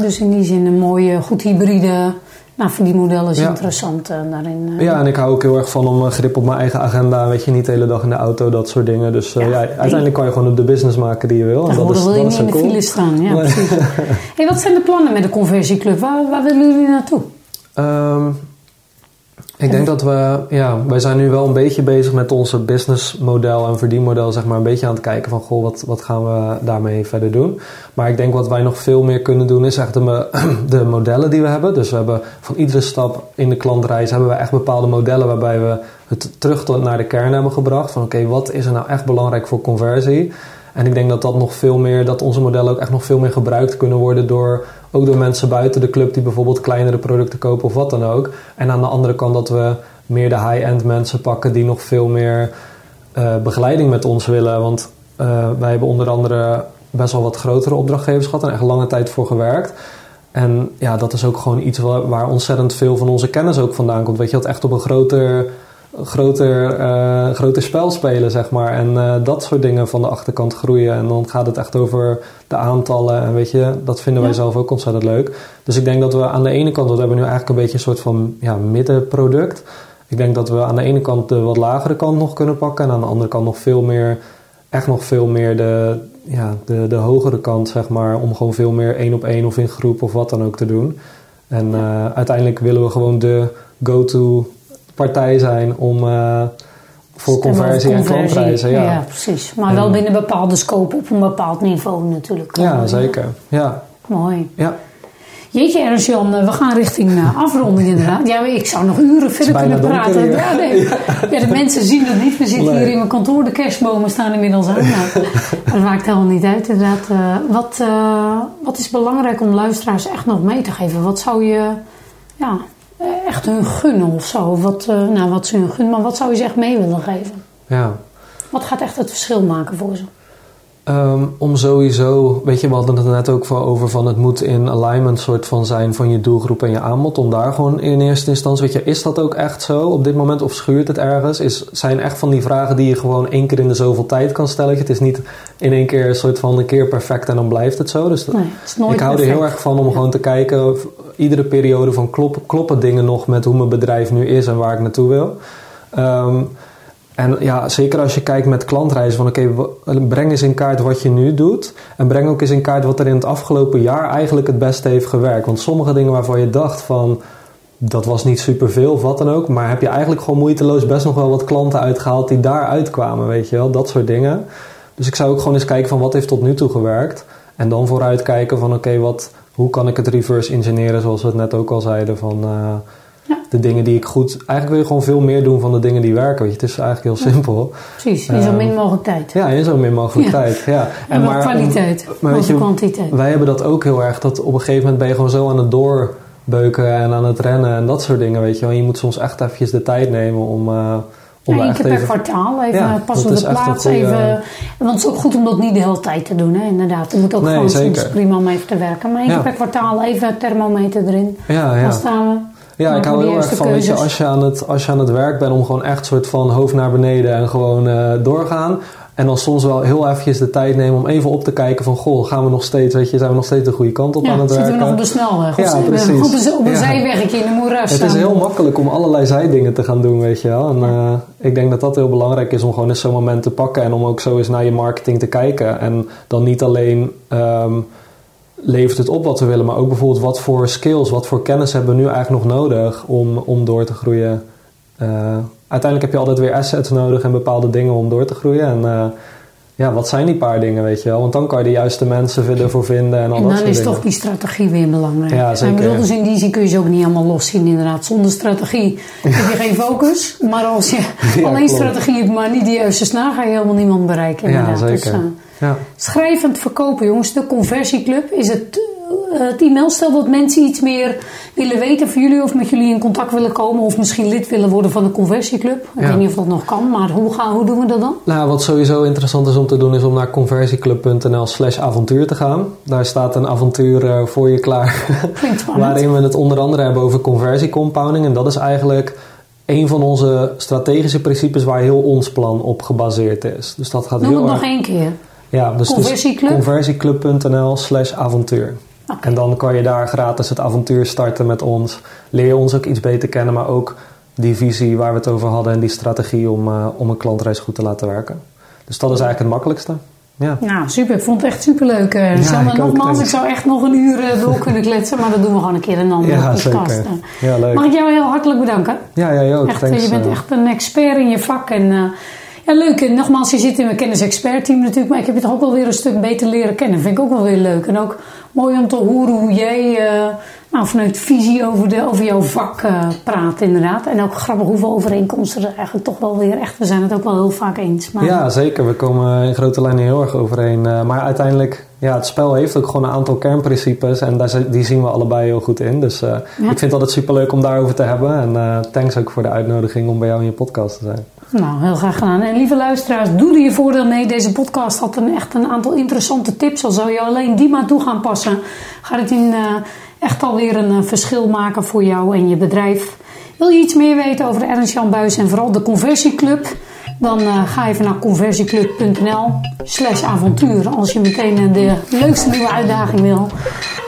Dus in die zin een mooie, goed hybride nou, verdienmodel is Ja. interessant uh, daarin. uh. Ja, en ik hou ook heel erg van om een grip op mijn eigen agenda. Weet je, niet de hele dag in de auto, dat soort dingen. Dus Ja, ja, uiteindelijk kan je gewoon de business maken die je wil. En dat is, wil je niet is in de cool. file staan. Ja, Nee. precies. hey, wat zijn de plannen met de conversieclub? Waar, waar willen jullie naartoe? Ehm, ik denk dat we, ja, wij zijn nu wel een beetje bezig met onze businessmodel en verdienmodel, zeg maar, een beetje aan het kijken van, goh, wat, wat gaan we daarmee verder doen? Maar ik denk wat wij nog veel meer kunnen doen, is echt de, modellen die we hebben. Dus we hebben van iedere stap in de klantreis hebben we echt bepaalde modellen waarbij we het terug naar de kern hebben gebracht. Van oké, wat is er nou echt belangrijk voor conversie? En ik denk dat dat nog veel meer, dat onze modellen ook echt nog veel meer gebruikt kunnen worden door ook door mensen buiten de club die bijvoorbeeld kleinere producten kopen of wat dan ook. En aan de andere kant dat we meer de high-end mensen pakken die nog veel meer eh, begeleiding met ons willen. Want eh, wij hebben onder andere best wel wat grotere opdrachtgevers gehad en echt lange tijd voor gewerkt. En ja, dat is ook gewoon iets waar, waar ontzettend veel van onze kennis ook vandaan komt. Weet je, dat echt op een groter, groter, groter spel spelen, zeg maar. En eh, dat soort dingen van de achterkant groeien. En dan gaat het echt over de aantallen. En weet je, dat vinden wij Ja. zelf ook ontzettend leuk. Dus ik denk dat we aan de ene kant, dat hebben we nu eigenlijk een beetje een soort van ja, middenproduct. Ik denk dat we aan de ene kant de wat lagere kant nog kunnen pakken. En aan de andere kant nog veel meer, echt nog veel meer de, ja, de, de hogere kant, zeg maar. Om gewoon veel meer één op één of in groep of wat dan ook te doen. En eh, uiteindelijk willen we gewoon de go-to partij zijn om uh, voor conversie en Conversie, klantreizen. Ja, ja. precies. Maar En- wel binnen een bepaalde scope op een bepaald niveau natuurlijk. zeker. Ja, Mooi. ja. Jeetje Ernst-Jan, eh, we gaan richting eh, afronding inderdaad. Ja, ik zou nog uren verder kunnen praten. donker. Ja, nee. ja, de mensen zien het niet. We zitten Nee. hier in mijn kantoor. De kerstbomen staan inmiddels aan. Nou, dat maakt helemaal niet uit inderdaad. Eh, wat, eh, wat is belangrijk om luisteraars echt nog mee te geven? Wat zou je ja, eh, echt hun gunnen of zo? Wat, eh, nou, wat ze hun gunnen, maar wat zou je ze echt mee willen geven? ja. Wat gaat echt het verschil maken voor ze? Ehm, om sowieso, weet je, we hadden het net ook voor over van het moet in alignment soort van zijn van je doelgroep en je aanbod. Om daar gewoon in eerste instantie, weet je, is dat ook echt zo op dit moment of schuurt het ergens? Is, zijn echt van die vragen die je gewoon één keer in de zoveel tijd kan stellen. Het is niet in één keer een soort van een keer perfect en dan blijft het zo. Dus dat- Nee, het is nooit ik hou er heel erg van om Ja. gewoon te kijken, of iedere periode van kloppen, kloppen dingen nog met hoe mijn bedrijf nu is en waar ik naartoe wil. Ehm, en ja, zeker als je kijkt met klantreizen van oké, breng eens in kaart wat je nu doet. En breng ook eens in kaart wat er in het afgelopen jaar eigenlijk het beste heeft gewerkt. Want sommige dingen waarvan je dacht van dat was niet superveel of wat dan ook. Maar heb je eigenlijk gewoon moeiteloos best nog wel wat klanten uitgehaald die daar uitkwamen, weet je wel. Dat soort dingen. Dus ik zou ook gewoon eens kijken van wat heeft tot nu toe gewerkt. En dan vooruit kijken van oké, wat hoe kan ik het reverse engineeren zoals we het net ook al zeiden van... eh, Ja. de dingen die ik goed... Eigenlijk wil je gewoon veel meer doen van de dingen die werken. Weet je, het is eigenlijk heel simpel. Precies, in zo Ehm, min mogelijk tijd. Ja, in zo min mogelijk Ja. tijd. Ja. En, wel maar- kwaliteit, maar weet je, kwantiteit. wij hebben dat ook heel erg. Dat op een gegeven moment ben je gewoon zo aan het door, beuken en aan het rennen en dat soort dingen, weet je wel. Je moet soms echt eventjes de tijd nemen om... Uh, om ja, één keer per even... kwartaal, even ja, passen de plaats, goede... even... Want het is ook goed om dat niet de hele tijd te doen, hè, inderdaad. Je moet ook nee, gewoon zeker. soms prima om even te werken. Maar één keer per kwartaal even thermometer erin. Ja, ja. Dan staan we... Ja, ik hou heel erg van, weet je, als je, aan het, als je aan het werk bent om gewoon echt soort van hoofd naar beneden en gewoon uh, doorgaan. En dan soms wel heel eventjes de tijd nemen om even op te kijken van... Goh, gaan we nog steeds, weet je, zijn we nog steeds de goede kant op aan het werken? zitten we nog op de snelweg? Ja, precies. Op een, op zijwegje in de moeras. Het is heel makkelijk om allerlei zijdingen te gaan doen, weet je wel. En uh, ik denk dat dat heel belangrijk is om gewoon eens zo'n moment te pakken... en om ook zo eens naar je marketing te kijken. En dan niet alleen... Um, levert het op wat we willen, maar ook bijvoorbeeld wat voor skills, wat voor kennis hebben we nu eigenlijk nog nodig om, om door te groeien. Uh, uiteindelijk heb je altijd weer assets nodig en bepaalde dingen om door te groeien. En uh, ja, wat zijn die paar dingen, weet je wel? Want dan kan je de juiste mensen ervoor vinden en al en dat dan is toch die strategie weer belangrijk. Ja, zeker. En bedoel, dus in die zin kun je ze ook niet allemaal los zien inderdaad. Zonder strategie heb je geen focus. Maar als je alleen strategie hebt, maar niet de juiste snaar, ga je helemaal niemand bereiken inderdaad. Ja, zeker. Dus, uh, ja. Schrijvend verkopen, jongens. De conversieclub is het eh, het e-mail. Stel dat mensen iets meer willen weten van jullie of met jullie in contact willen komen of misschien lid willen worden van de conversieclub. Ik weet niet of dat nog kan, maar hoe, gaan, hoe doen we dat dan? Nou, wat sowieso interessant is om te doen is om naar conversieclub.nl slash avontuur te gaan. Daar staat een avontuur uh, voor je klaar. waarin we het onder andere hebben over conversiecompounding. En dat is eigenlijk een van onze strategische principes waar heel ons plan op gebaseerd is. Dus dat gaat Noem heel het nog één keer. Ja, dus conversieclub? conversieclub.nl slash avontuur. En dan kan je daar gratis het avontuur starten met ons. Leer je ons ook iets beter kennen, maar ook die visie waar we het over hadden en die strategie om, uh, om een klantreis goed te laten werken. Dus dat is eigenlijk het makkelijkste. Ja. Nou, super. Ik vond het echt superleuk. Uh, ja, ik nogmaals, ik zou echt nog een uur uh, door kunnen kletsen, maar dat doen we gewoon een keer een andere ja, podcast. Zeker. Ja, leuk. Mag ik jou heel hartelijk bedanken? Ja, jij ook. Echt, je bent echt een expert in je vak en ja, leuk. En nogmaals, je zit in mijn kennis-expert-team natuurlijk, maar ik heb je toch ook wel weer een stuk beter leren kennen. Vind ik ook wel weer leuk. En ook mooi om te horen hoe jij uh, nou, vanuit visie over, de, over jouw vak uh, praat, inderdaad. En ook grappig hoeveel overeenkomsten er eigenlijk toch wel weer echt. We zijn het ook wel heel vaak eens. Maar, ja, zeker. We komen in grote lijnen heel erg overeen. Uh, maar uiteindelijk, ja, het spel heeft ook gewoon een aantal kernprincipes. En daar, die zien we allebei heel goed in. Dus ja. ik vind het altijd superleuk om daarover te hebben. En thanks ook voor de uitnodiging om bij jou in je podcast te zijn. Nou, heel graag gedaan. En lieve luisteraars, doe er je voordeel mee. Deze podcast had een, echt een aantal interessante tips. Al zou je alleen die maar toe gaan passen, gaat het in, uh, echt alweer een uh, verschil maken voor jou en je bedrijf. Wil je iets meer weten over Ernst Jan Buis en vooral de Conversieclub? Dan uh, ga even naar conversieclub.nl slash avontuur als je meteen de leukste nieuwe uitdaging wil.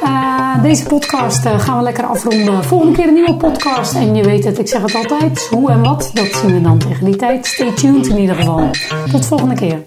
Uh, deze podcast gaan we lekker afronden. Volgende keer een nieuwe podcast. En je weet het, ik zeg het altijd. Hoe en wat, dat zien we dan tegen die tijd. Stay tuned in ieder geval. Tot volgende keer.